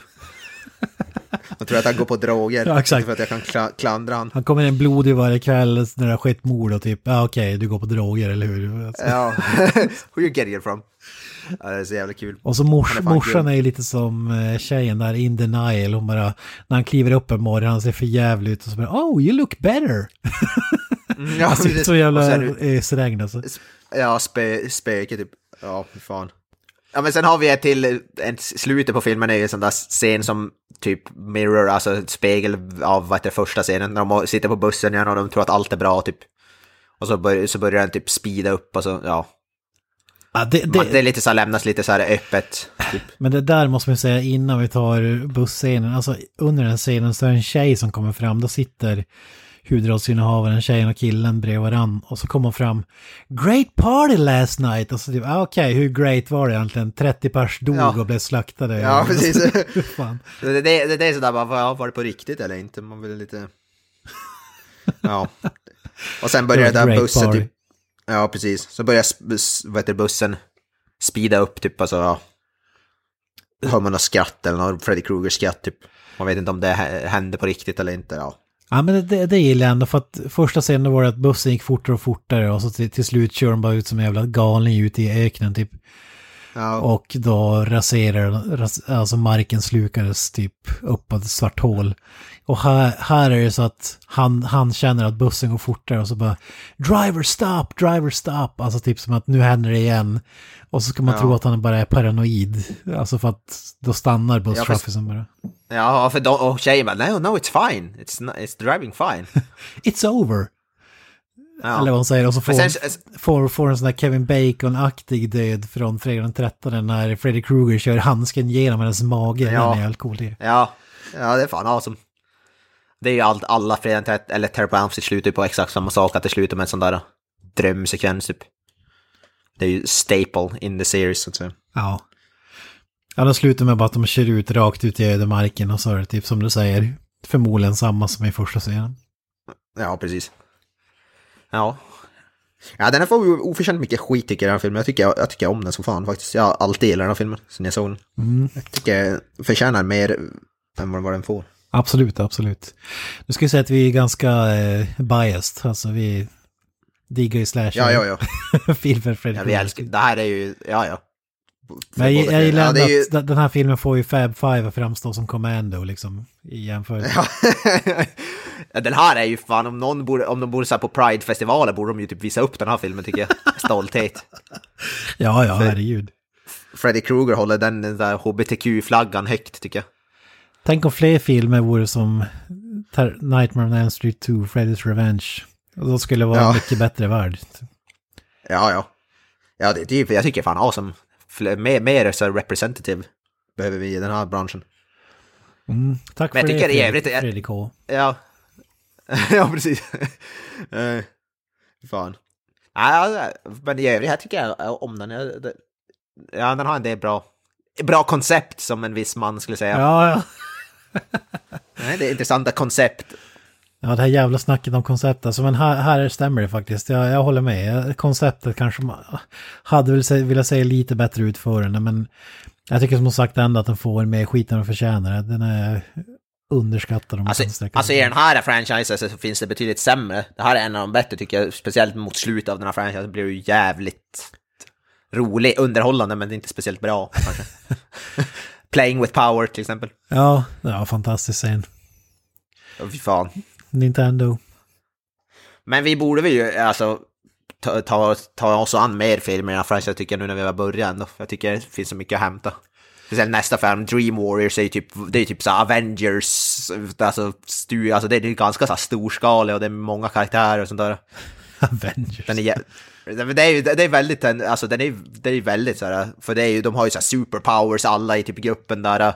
Speaker 1: Jag tror att han går på droger.
Speaker 2: Ja, exakt.
Speaker 1: För att jag kan kla- klandra han.
Speaker 2: Han kommer in blodig varje kväll när det har skett mord och typ, ja okej, du går på droger, eller hur? Alltså.
Speaker 1: Ja, who you getting it from? Ja, det är så jävla kul.
Speaker 2: Och så mors,
Speaker 1: Han är
Speaker 2: morsan
Speaker 1: grym.
Speaker 2: är ju lite som eh, tjejen där, in denial. Hon bara, när han kliver upp en morgon, han ser för jävligt ut och så bara, oh you look better.
Speaker 1: Ja,
Speaker 2: Han ser ut jävla
Speaker 1: det-
Speaker 2: ösregn alltså.
Speaker 1: Ja, spö, spöke typ. Ja, fan. Ja, men sen har vi ett till, en slutet på filmen är ju en sån där scen som typ mirror, alltså ett spegel av vad heter första scenen. När de sitter på bussen igen och de tror att allt är bra typ. Och så, bör, så börjar den typ speeda upp och så, ja.
Speaker 2: Ja, det,
Speaker 1: Det,
Speaker 2: det,
Speaker 1: det är lite så här, lämnas lite så här öppet. Typ.
Speaker 2: men det där måste man säga innan vi tar busscenen. Alltså under den scenen så är det en tjej som kommer fram. Då sitter huvudrollsinnehavaren, tjejen och killen bredvid varann. Och så kommer hon fram. Great party last night! Och så typ, ah, okej, hur great var det egentligen? 30 pers dog
Speaker 1: Ja.
Speaker 2: och blev slaktade.
Speaker 1: Ja, precis. Det, det, det, det är sådär bara, var det på riktigt eller inte? Man vill lite... Ja. Och sen börjar
Speaker 2: Det
Speaker 1: där bussen typ... Ja, precis. Så vad heter det, bussen speeda upp typ, alltså ja. Hör man något skratt eller något Freddy Krueger-skratt typ. Man vet inte om det hä- hände på riktigt eller inte, ja.
Speaker 2: Ja men det, det, gillar jag ändå för att första scenen var det att bussen gick fortare och fortare och så till, till slut kör de bara ut som en jävla galning ute i öknen typ.
Speaker 1: Ja,
Speaker 2: Och då raserar, ras, alltså marken slukades typ upp ett svart hål. Och här, här är det så att han, han känner att bussen går fortare och så bara Driver stop, driver stop. Alltså typ som att nu händer det igen. Och så ska man
Speaker 1: Ja.
Speaker 2: tro att han bara är paranoid. Alltså för att då stannar busstraffisen bara.
Speaker 1: ja för då, och tjejen bara, no, no, it's fine. It's, not, it's driving fine.
Speaker 2: It's over.
Speaker 1: Ja.
Speaker 2: Eller vad hon säger. Och så får,
Speaker 1: sen-
Speaker 2: hon, får, får en sån där Kevin Bacon-aktig död från Fredag den 13 när Freddy Krueger kör handsken genom hennes mage.
Speaker 1: Ja.
Speaker 2: Den är helt cool. det.
Speaker 1: Ja, ja det är fan awesome. Det är ju allt, alla Fredag den 13 eller Elm Street slutar på exakt samma sak, att det slutar med en sån där drömsekvens typ. Det är ju staple in the series så att säga.
Speaker 2: Ja. Ja, de slutar med bara att de kör ut rakt ut i ödemarken och så är det typ som du säger, förmodligen samma som i första scenen.
Speaker 1: Ja, precis. Ja. Ja, den här får oförtjänt mycket skit tycker jag, den här filmen. Jag tycker, jag tycker om den som fan faktiskt. Jag har alltid gillat den här filmen sen jag såg den.
Speaker 2: Mm.
Speaker 1: Jag tycker den förtjänar mer än vad den får.
Speaker 2: Absolut, absolut. Nu ska jag säga att vi är ganska eh, biased, alltså vi diggar ju slasher.
Speaker 1: Ja, ja, ja.
Speaker 2: Filmer Freddy
Speaker 1: ja vi älskar, det här är ju, ja, ja.
Speaker 2: Men jag, jag gillar
Speaker 1: ja, är ju,
Speaker 2: att den- här filmen får ju Fab Five att framstå som Commando liksom i jämförelse.
Speaker 1: Ja, den här är ju fan, om någon borde, om de borde så här på Pride-festivaler borde de ju typ visa upp den här filmen tycker jag. Stolthet.
Speaker 2: Ja, ja, herregud.
Speaker 1: Freddy Krueger håller den, den där HBTQ-flaggan högt tycker jag.
Speaker 2: Tänk om fler filmer vore som Nightmare on Elm Street 2, Freddy's Revenge. Och då skulle det vara
Speaker 1: Ja.
Speaker 2: mycket bättre värld.
Speaker 1: Ja, ja. Ja, det, det, jag tycker fan awesome. Fl- Mer, mer så representative behöver vi i den här branschen.
Speaker 2: Mm, tack
Speaker 1: Men jag
Speaker 2: för
Speaker 1: tycker
Speaker 2: det,
Speaker 1: i övrigt
Speaker 2: Fredrik K.
Speaker 1: Ja. ja, precis. uh, fan. Ja, men i övrigt här tycker jag om den. Jag- Ja, den har en del bra, bra koncept som en viss man skulle säga.
Speaker 2: Ja, ja.
Speaker 1: Det är intressanta koncept.
Speaker 2: Ja, det här jävla snacket om koncept. Alltså, men här, här stämmer det faktiskt. Jag, jag håller med. Konceptet kanske man hade väl velat säga lite bättre utförande, men jag tycker som sagt ändå att den får mer skit än den förtjänar. Den är underskattad om
Speaker 1: Alltså, alltså i den här franchisen så finns det betydligt sämre. Det här är en av de bättre tycker jag, speciellt mot slutet av den här franchisen blir det ju jävligt rolig, underhållande men inte speciellt bra kanske. Playing with power till exempel.
Speaker 2: Ja, det var fantastisk scen.
Speaker 1: Åh, Fy fan.
Speaker 2: Nintendo.
Speaker 1: Men vi borde väl ju alltså ta, ta, ta oss an mer filmer här franchisen tycker jag nu när vi har börjat ändå. Jag tycker det finns så mycket att hämta. Speciellt nästa film, Dream Warriors, är ju typ, det är typ så Avengers, alltså, stu, alltså det är ganska så här storskalig och det är många karaktärer och sånt där.
Speaker 2: Avengers.
Speaker 1: Den är, det är ju det är väldigt, alltså den är, det är väldigt så här, för det är ju, de har ju så här superpowers alla i typ gruppen där.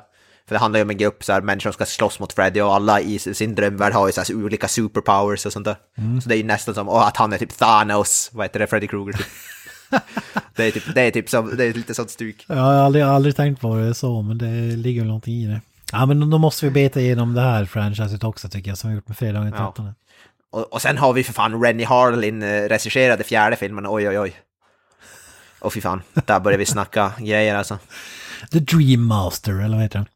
Speaker 1: För det handlar ju om en grupp så här, människor som ska slåss mot Freddy och alla i sin drömvärld har ju så här olika superpowers och sånt där. Så det är ju nästan som och att han är typ Thanos, vad heter det, Freddy Krueger typ. det är typ, det är typ som, det är lite sånt stuk.
Speaker 2: Ja, jag har aldrig, aldrig tänkt på det så, men det ligger väl någonting i det. Ja, men då måste vi beta igenom det här franchiset också tycker jag, som vi gjort med Fredagen den
Speaker 1: Ja.
Speaker 2: 13.
Speaker 1: Och, och sen har vi för fan Rennie Harlin eh, regisserade fjärde filmen, oj oj oj. Och fy fan, där börjar vi snacka grejer alltså.
Speaker 2: The Dream Master, eller vad heter den?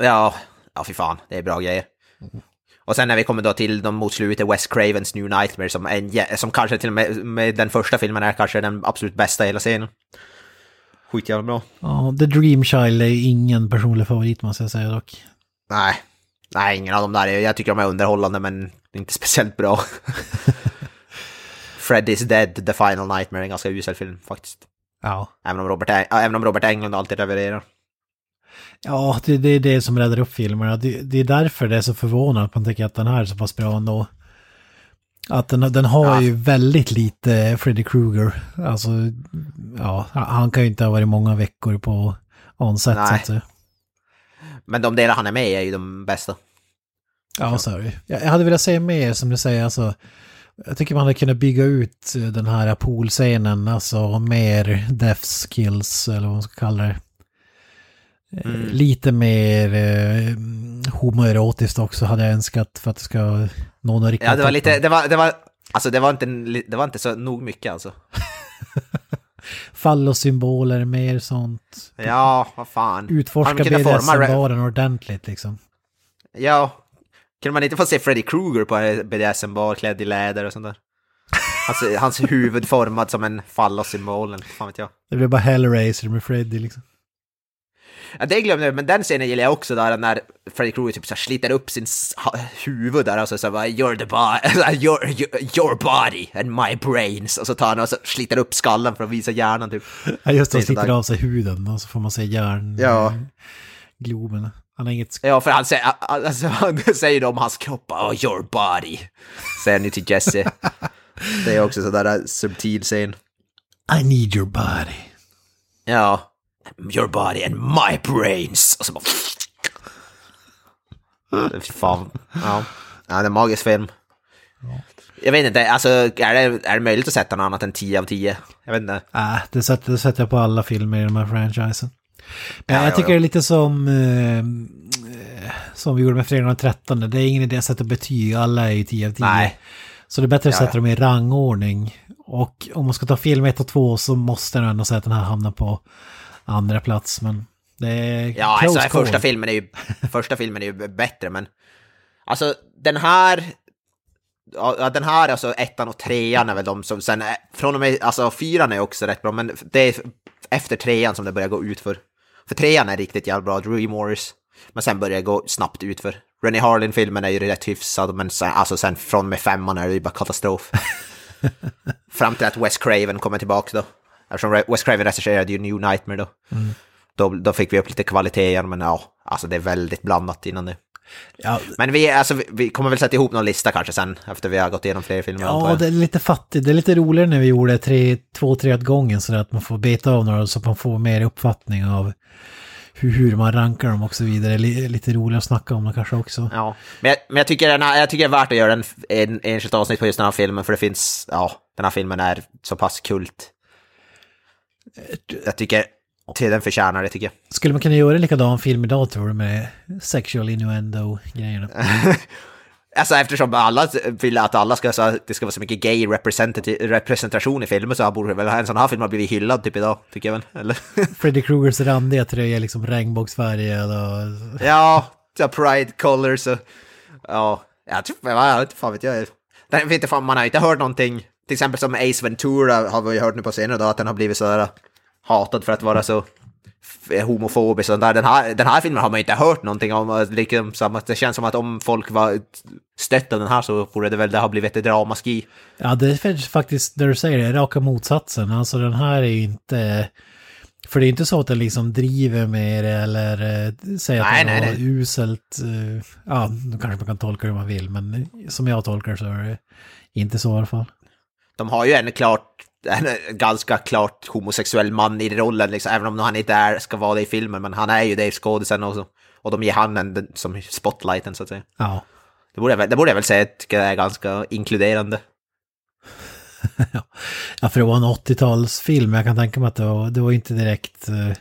Speaker 1: Ja, ja fy fan, det är bra grejer. Och sen när vi kommer då till de mot slutet, Wes Cravens New Nightmare som, en, som kanske till och med med den första filmen är kanske den absolut bästa i hela serien. Skitjävla bra.
Speaker 2: Ja, The Dream Child är ingen personlig favorit måste jag säga dock.
Speaker 1: Nej, nej ingen av dem där. är- Jag tycker de är underhållande men inte speciellt bra. Freddy's Dead, The Final Nightmare en ganska usel film faktiskt.
Speaker 2: Ja.
Speaker 1: Även om Robert, även om Robert Englund alltid levererar.
Speaker 2: Ja, det, det är det som räddar upp filmerna. Det, det är därför det är så förvånande att man tycker att den här är så pass bra ändå. Att den, den har
Speaker 1: Ja.
Speaker 2: ju väldigt lite Freddy Krueger. Alltså, ja, han kan ju inte ha varit många veckor på onset så att säga.
Speaker 1: Men de delar han är med i är ju de bästa.
Speaker 2: Ja, så är det. Jag hade velat säga mer som du säger, alltså. Jag tycker man hade kunnat bygga ut den här poolscenen, alltså mer death skills eller vad man ska kalla det. Eh,
Speaker 1: Mm.
Speaker 2: Lite mer eh, homoerotiskt också hade jag önskat för att det ska nå något riktigt.
Speaker 1: Ja, det var lite, det var, det var, alltså det var inte, det var inte så nog mycket alltså.
Speaker 2: Fallosymboler, mer sånt.
Speaker 1: Ja, vad fan.
Speaker 2: Utforska BDSM-baren ordentligt liksom.
Speaker 1: Ja, kunde man inte få se Freddy Krueger på en BDSM-bar klädd i läder och sånt där? Alltså, hans huvud formad som en fallossymbol, fan vet jag.
Speaker 2: Det blev bara Hellraiser med Freddy liksom.
Speaker 1: Ja, det glömde jag, men den scenen gillar jag också där när Freddy Krueger typ så sliter upp sin huvud där och så säger bara you're the body, your, your, your body and my brains. Och så tar han och så sliter upp skallen för att visa hjärnan typ.
Speaker 2: Ja, just det, han sliter av sig huden och så får man se järn...
Speaker 1: Ja.
Speaker 2: Globen. Han har inget...
Speaker 1: Ja, för han säger, alltså, han säger om hans kropp, oh your body. Säger han ju till Jesse. Det är också sådär äh, subtil scen.
Speaker 2: I need your body.
Speaker 1: Ja. Your body and my brains. Och så bara... Fan. Ja. ja, det är en magisk film. Jag vet inte, alltså är det, är det möjligt att sätta något annat än 10 av 10? Jag vet inte.
Speaker 2: Äh, det sätter, det sätter jag på alla filmer i de här franchisen. Men
Speaker 1: Ja,
Speaker 2: jag
Speaker 1: ja,
Speaker 2: tycker
Speaker 1: ja.
Speaker 2: det är lite som... Eh, eh, som vi gjorde med Fredagen den 13. Det är ingen idé att sätta betyg, alla är ju 10 av 10.
Speaker 1: Nej.
Speaker 2: Så det är bättre att
Speaker 1: Ja,
Speaker 2: sätta
Speaker 1: ja.
Speaker 2: dem i rangordning. Och om man ska ta film 1 och 2 så måste jag ändå säga att den här hamnar på andra plats. Men det är
Speaker 1: Ja,
Speaker 2: close
Speaker 1: alltså
Speaker 2: call.
Speaker 1: första filmen är ju, första filmen är ju bättre, men alltså den här, ja, den här, alltså ettan och trean är väl de som sen, från och med, alltså fyran är också rätt bra, men det är efter trean som det börjar gå ut för. För trean är riktigt jävla bra, Drew Morris, men sen börjar det gå snabbt ut för. Rennie Harlin-filmen är ju rätt hyfsad, men sen, alltså sen från och med femman är det ju bara katastrof. Fram till att Wes Craven kommer tillbaka då. Eftersom Wes Craven regisserade ju New Nightmare då. Då, då fick vi upp lite kvalitet igen, men ja, alltså det är väldigt blandat innan det.
Speaker 2: Ja,
Speaker 1: Men vi, alltså, vi, kommer väl sätta ihop någon lista kanske sen, efter vi har gått igenom fler filmer.
Speaker 2: Ja, det är lite fattigt. Det är lite roligare när vi gjorde tre, två, tre åt gången så att man får beta av några så att man får mer uppfattning av hur, hur man rankar dem och så vidare. Li- Lite roligare att snacka om det kanske också.
Speaker 1: Ja, men jag, men jag, tycker den här, jag tycker det är värt att göra en, en enskilt avsnitt på just den här filmen, för det finns, ja, den här filmen är så pass kult. Jag tycker, till den förtjänar det tycker jag.
Speaker 2: Skulle man kunna göra en likadan film idag tror du med sexual innuendo-grejerna?
Speaker 1: Alltså eftersom alla vill att alla ska, så, det ska vara så mycket gay representati- representation i filmen så borde väl en sån här film ha blivit hyllad typ idag, tycker jag väl. Eller?
Speaker 2: Freddy Krugers randiga tröja är liksom regnbågsfärgad och...
Speaker 1: Ja, Pride Colors och... Ja, jag tror... Jag inte fan vet jag. Den, vet inte fan, man har inte hört någonting. Till exempel som Ace Ventura har vi hört nu på senare då, att den har blivit sådär hatad för att vara så f- homofobisk och sånt där. Den här, den här filmen har man inte hört någonting om. Liksom, det känns som att om folk var stött av den här så borde det väl det ha blivit ett ramaskri.
Speaker 2: Ja, det är faktiskt, när du säger det, raka motsatsen. Alltså den här är ju inte... För det är inte så att den liksom driver med det eller eh, säger
Speaker 1: Nej,
Speaker 2: att
Speaker 1: nej,
Speaker 2: var
Speaker 1: nej.
Speaker 2: uselt. eh, ja, då kanske man kan tolka det hur man vill, men som jag tolkar så är det inte så i alla fall.
Speaker 1: De har ju en klart en ganska klart homosexuell man i rollen, liksom, även om han inte är, ska vara det i filmen, men han är ju det skådisen också. Och de ger han en, den- som spotlighten så att säga.
Speaker 2: Ja,
Speaker 1: Det borde jag väl, det borde jag väl säga tycker jag är ganska inkluderande.
Speaker 2: ja för det var en 80-talsfilm. Jag kan tänka mig att det var, det var inte direkt eh,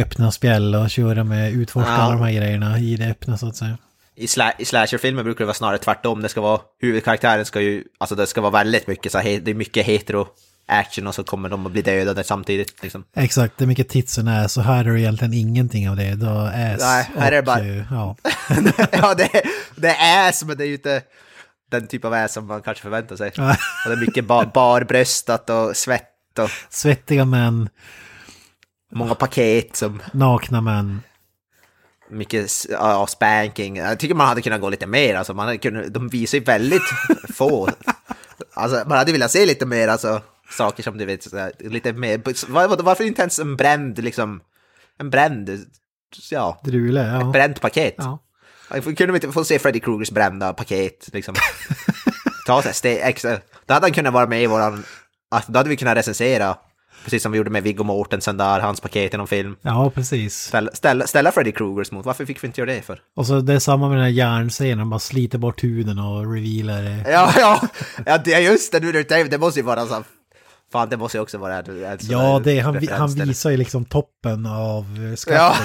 Speaker 2: öppna spjäll och köra med utforska
Speaker 1: Ja.
Speaker 2: alla de här grejerna i det öppna så att säga.
Speaker 1: I, sla, i slasherfilmer brukar det vara snarare tvärtom. Det ska vara, huvudkaraktären ska ju, alltså det ska vara väldigt mycket så här, det är mycket hetero action och så kommer de att bli dödade samtidigt liksom.
Speaker 2: Exakt, det är mycket tits och ass och här är det egentligen ingenting av det. Då ass
Speaker 1: Nej, här är det
Speaker 2: och,
Speaker 1: bara-
Speaker 2: eh, Ja.
Speaker 1: ja, det, är- det är ass, men det är ju inte den typ av ass som man kanske förväntar sig. Och det är mycket bar, barbröstat och svett och
Speaker 2: Svettiga män,
Speaker 1: många paket som
Speaker 2: nakna män.
Speaker 1: Mycket ja, spanking. Jag tycker man hade kunnat gå lite mer, alltså man hade kunnat, de visar ju väldigt få. Alltså man hade velat se lite mer, alltså saker som du vet, så här, lite mer, var, var, varför inte ens en bränd liksom en bränd, ja,
Speaker 2: Drule, ja.
Speaker 1: ett bränt paket.
Speaker 2: ja.
Speaker 1: Kunde vi inte få se Freddy Krugers brända paket liksom? Ta ett steg extra. Då hade han kunnat vara med i våran, alltså, då hade vi kunnat recensera, precis som vi gjorde med Viggo Mortensen där, hans paket i någon film.
Speaker 2: Ja, precis.
Speaker 1: Ställa, ställa, ställa Freddy Krugers mot, varför fick vi inte göra det för?
Speaker 2: Och så det är samma med den här järnscenen, bara sliter bort huden och revealar det.
Speaker 1: Ja, ja, ja det är just det, nu det måste ju vara så Fan, det måste ju också vara sån
Speaker 2: Ja, det, han, han visar ju liksom toppen av eh,
Speaker 1: Ja,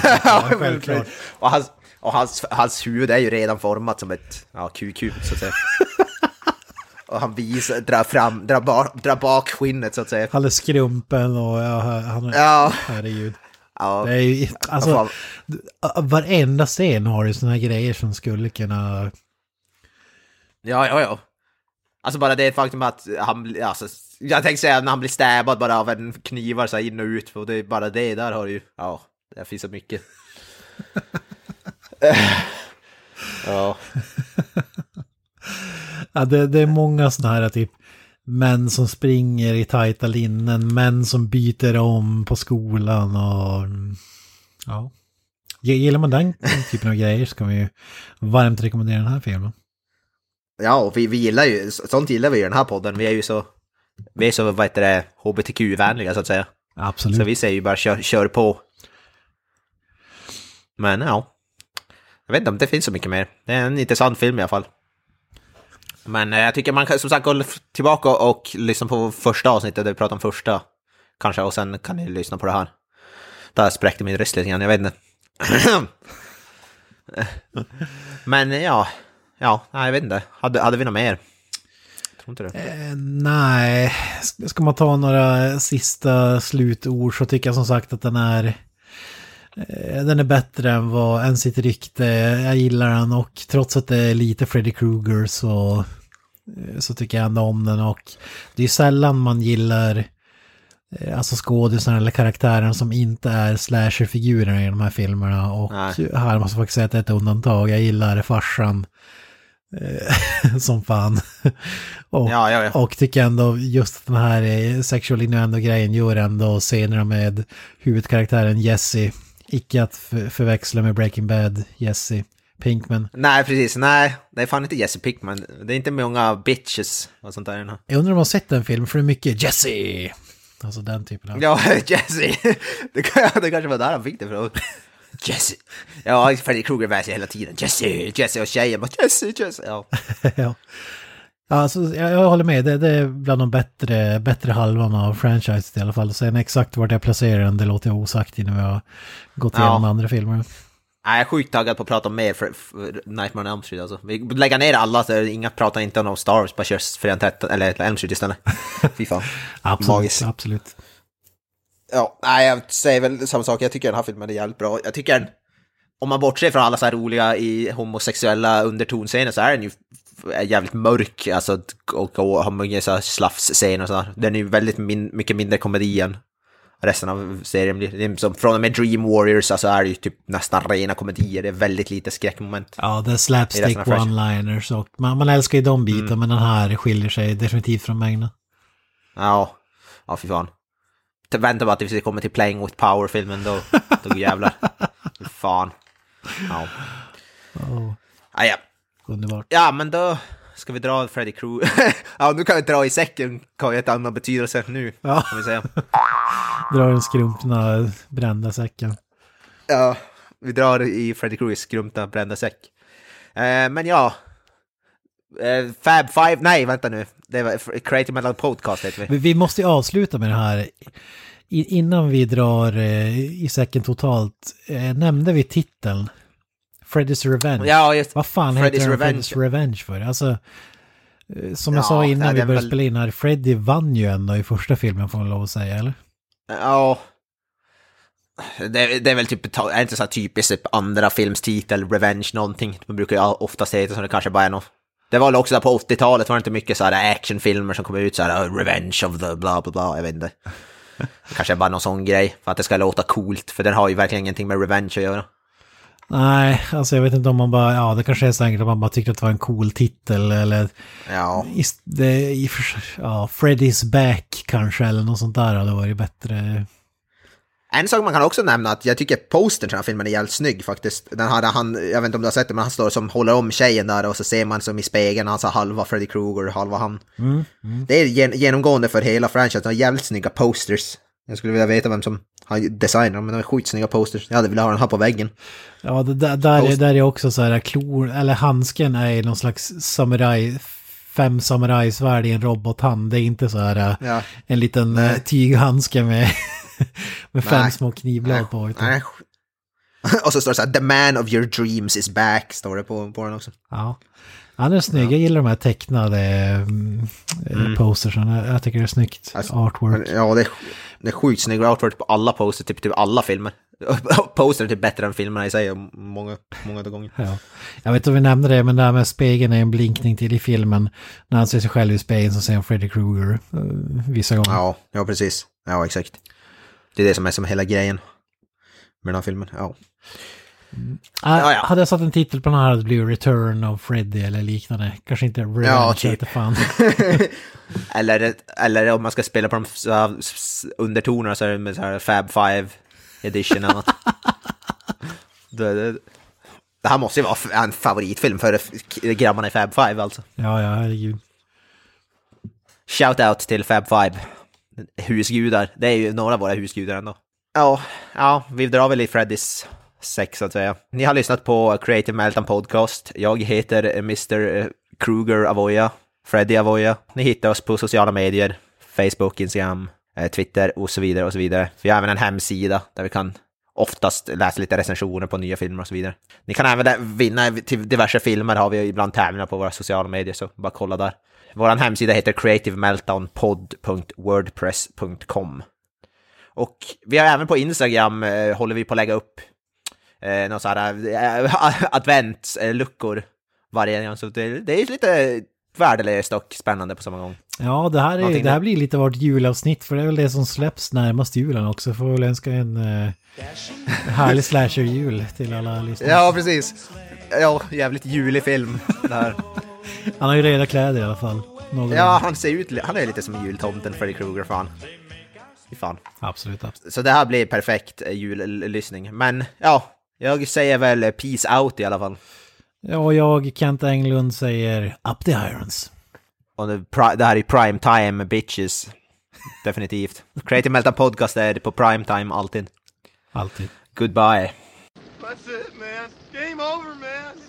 Speaker 2: självklart.
Speaker 1: Och, hans, och hans, hans huvud är ju redan format som ett ja, QQ, så att säga. Och han visar, drar fram, drar, bak, drar bak skinnet så att säga.
Speaker 2: Han är skrumpen och ja, han
Speaker 1: Ja,
Speaker 2: herregud.
Speaker 1: ja.
Speaker 2: Det är ju, alltså, varenda scen har ju här grejer som skulle kunna...
Speaker 1: Ja, ja, ja. Alltså bara det faktum att han, alltså, jag tänkte säga när han blir stabbad bara av en knivar så här in och ut, och det är bara det där har ju, ja, det finns så mycket. ja,
Speaker 2: Ja, det, det är många sådana här typ män som springer i tajta linnen, män som byter om på skolan och... Ja. Gillar man den typen av grejer så kan vi ju varmt rekommendera den här filmen.
Speaker 1: ja och vi, vi gillar ju, sånt gillar vi i den här podden, vi är ju så, vi är så, vad heter det, hbtq-vänliga så att säga.
Speaker 2: Absolut.
Speaker 1: Så vi säger ju bara kör, kör på. Men ja, jag vet inte om det finns så mycket mer. Det är en intressant film i alla fall. Men eh, jag tycker man kan som sagt gå tillbaka och lyssna på första avsnittet där vi pratade om första. Kanske, och sen kan ni lyssna på det här. Där spräckte min röst lite grann, jag vet inte. Men eh, ja, ja, jag vet inte. Hade, hade vi något mer? Tror inte det.
Speaker 2: Eh, nej, ska man ta några sista slutord så tycker jag som sagt att den är... eh, Den är bättre än vad än sitt rykte. Jag gillar den och trots att det är lite Freddy Krueger så, så tycker jag ändå om den och det är sällan man gillar eh, alltså skådisen eller karaktären som inte är slasherfigurer i de här filmerna och
Speaker 1: Nej.
Speaker 2: här måste jag faktiskt säga att det är ett undantag. Jag gillar farsan eh, som fan. och,
Speaker 1: Ja, ja, ja.
Speaker 2: och tycker ändå just den här eh, sexual innuendo-grejen gör ändå scenerna med huvudkaraktären Jesse. Icke att för, förväxla med Breaking Bad Jesse Pinkman.
Speaker 1: Nej, precis. Nej, det är fan inte Jesse Pickman. Det är inte många bitches och sånt där.
Speaker 2: Jag undrar om man har sett den filmen för det är mycket Jesse. Alltså den typen av...
Speaker 1: Ja, Jesse! Det, kan, det kanske var där han fick det ifrån. Jesse! Ja, Freddy Krueger väser hela tiden. Jesse, Jesse och tjejen bara Jesse, Jesse. Ja,
Speaker 2: ja. Alltså, jag, jag håller med, det, det är bland de bättre, bättre halvan av franchiset i alla fall. Sen exakt vart jag placerar den, det låter jag osagt innan vi har gått
Speaker 1: Ja.
Speaker 2: igenom andra filmer.
Speaker 1: Nej, jag är sjukt taggad på att prata om mer för, för Nightmare on Elm Street alltså. Vi lägger ner alla, så inga pratar inte om Star Wars, bara kör Fredag 13, eller Elm Street istället. Fy fan.
Speaker 2: Absolut,
Speaker 1: Magiskt.
Speaker 2: absolut.
Speaker 1: Ja, nej, jag säger väl samma sak. Jag tycker den här filmen är jävligt bra. Jag tycker den, om man bortser från alla så här roliga i homosexuella undertonscener så är den ju jävligt mörk, alltså, och, och har många så här slafsscener och sådär. Den är ju väldigt min, mycket mindre komedi än resten av serien blir. Det är som från och med Dream Warriors, alltså är det ju typ nästan rena komedier. Det är väldigt lite skräckmoment.
Speaker 2: Ja, det är slapstick one-liners och man, man älskar ju de bitarna
Speaker 1: Mm.
Speaker 2: men den här skiljer sig definitivt från mängden.
Speaker 1: Ja, ja fy fan. Vänta bara tills vi kommer till Playing with Power-filmen, då, då jävlar. Fan. Ja.
Speaker 2: Oh,
Speaker 1: Ah, ja.
Speaker 2: underbart.
Speaker 1: Ja, men då ska vi dra Freddy Krueger. ja, nu kan vi dra i säcken, kan ju ett annat betydelse nu,
Speaker 2: Ja.
Speaker 1: kan vi säga.
Speaker 2: Drar den skrumpna brända säcken.
Speaker 1: Ja, vi drar i Freddy Kruegers skrumpna brända säck. Eh, men ja, eh, Fab Five, nej vänta nu, det var Creative Metal Podcast heter vi.
Speaker 2: Vi, måste ju avsluta med det här. I, innan vi drar eh, i säcken totalt, eh, nämnde vi titeln? Freddy's Revenge.
Speaker 1: Ja, just
Speaker 2: Vad fan
Speaker 1: Freddy's
Speaker 2: heter
Speaker 1: Revenge.
Speaker 2: Freddy's Revenge för? Alltså, eh, som jag
Speaker 1: Ja,
Speaker 2: sa innan vi började
Speaker 1: väl-
Speaker 2: spela in här, Freddy vann ju ändå i första filmen får man lov att säga, eller?
Speaker 1: Ja. Det, det är väl typ, är inte så typiskt typ andra filmstitel, Revenge någonting. Man brukar ju ofta säga det som det kanske bara är något. Det var väl också där på 80-talet var det inte mycket så här actionfilmer som kom ut så här "Oh, Revenge of the bla bla bla, jag vet inte. Kanske bara någon sån grej för att det ska låta coolt, för den har ju verkligen ingenting med Revenge att göra.
Speaker 2: Nej, alltså jag vet inte om man bara, ja det kanske är så enkelt att man bara tyckte att det var en cool titel eller
Speaker 1: Ja,
Speaker 2: is- det, ja, Freddy's Back kanske eller något sånt där hade varit bättre.
Speaker 1: En sak man kan också nämna att jag tycker postern till den här filmen är jävligt snygg faktiskt. Den här, han, jag vet inte om du har sett det, men han står som håller om tjejen där och så ser man som i spegeln, alltså halva Freddy Krueger, halva han. Det är gen, genomgående för hela franchisen, de har jävligt snygga posters. Jag skulle vilja veta vem som har designat dem, men de är skitsnygga posters. Jag hade velat ha den här på väggen.
Speaker 2: Ja, det, där, där, är, där är också så här klor, eller handsken är någon slags samuraj, fem samurajsvärd i en robothand. Det är inte så här äh,
Speaker 1: Ja.
Speaker 2: en liten
Speaker 1: Nej.
Speaker 2: Nej. tyghandske med, med fem
Speaker 1: Nej.
Speaker 2: små knivblad på. Utan,
Speaker 1: Nej. Och så står det så här, the man of your dreams is back, står det på, på den också.
Speaker 2: ja. Han är snygg, jag gillar de här tecknade mm. postersen. Jag, tycker det är snyggt.
Speaker 1: Alltså,
Speaker 2: Artwork.
Speaker 1: Ja, det är, det är sjukt snygg artwork på alla posters, typ, typ alla filmer. Poster är typ bättre än filmerna i sig, många, många gånger.
Speaker 2: Ja. Jag vet inte om vi nämnde det, men det här med spegeln är en blinkning till i filmen. När han ser sig själv i spegeln så ser han Freddy Krueger eh, vissa gånger.
Speaker 1: Ja, ja precis. Ja, exakt. Det är det som är som hela grejen med den här filmen. Ja.
Speaker 2: Ah,
Speaker 1: Ja, ja.
Speaker 2: Hade jag satt en titel på den här hade det blivit Return of Freddy eller liknande. Kanske inte Revenge,
Speaker 1: Ja, typ.
Speaker 2: fan.
Speaker 1: Eller, eller om man ska spela på de undertonerna så är det med så här Fab Five edition eller något. det, det, det här måste ju vara en favoritfilm för grabbarna i Fab Five alltså.
Speaker 2: Ja, ja, herregud.
Speaker 1: Shout out till Fab Five. Husgudar. Det är ju några av våra husgudar ändå. Ja, ja, vi drar väl i Freddys sex så att säga. Ni har lyssnat på Creative Meltdown Podcast. Jag heter eh, Mr. Eh, Kruger Avoya, Freddy Avoya. Ni hittar oss på sociala medier, Facebook, Instagram, eh, Twitter och så vidare och så vidare. Vi har även en hemsida där vi kan oftast läsa lite recensioner på nya filmer och så vidare. Ni kan även vinna till diverse filmer har vi ibland tävlingar på våra sociala medier, så bara kolla där. Vår hemsida heter creativemeltdownpod.wordpress.com. Och vi har även på Instagram, håller vi på att lägga upp eh, några sådana eh, adventsluckor varje gång. Så det, det är lite värdelöst och spännande på samma gång.
Speaker 2: Ja, det här, är,
Speaker 1: Någonting
Speaker 2: det här
Speaker 1: där.
Speaker 2: blir lite vårt julavsnitt för det är väl det som släpps närmast julen också. Får väl önska en eh, härlig slasher-jul till alla lyssnare.
Speaker 1: Ja, precis. Ja, jävligt julig film. Där.
Speaker 2: Han har ju röda kläder i alla fall. Någon
Speaker 1: Ja, han ser ut, han är lite som jultomten Freddy Krueger, fan. Fan.
Speaker 2: Absolut, absolut.
Speaker 1: Så det här blir perfekt eh, jullyssning. Men ja, jag säger väl eh, peace out i alla fall.
Speaker 2: Ja, och jag, Kent Englund, säger Up the Irons.
Speaker 1: Och det, det här är prime time bitches. Definitivt. Creative Meltdown Podcast är på prime time alltid.
Speaker 2: Alltid.
Speaker 1: Goodbye.
Speaker 9: That's it, man. Game over, man.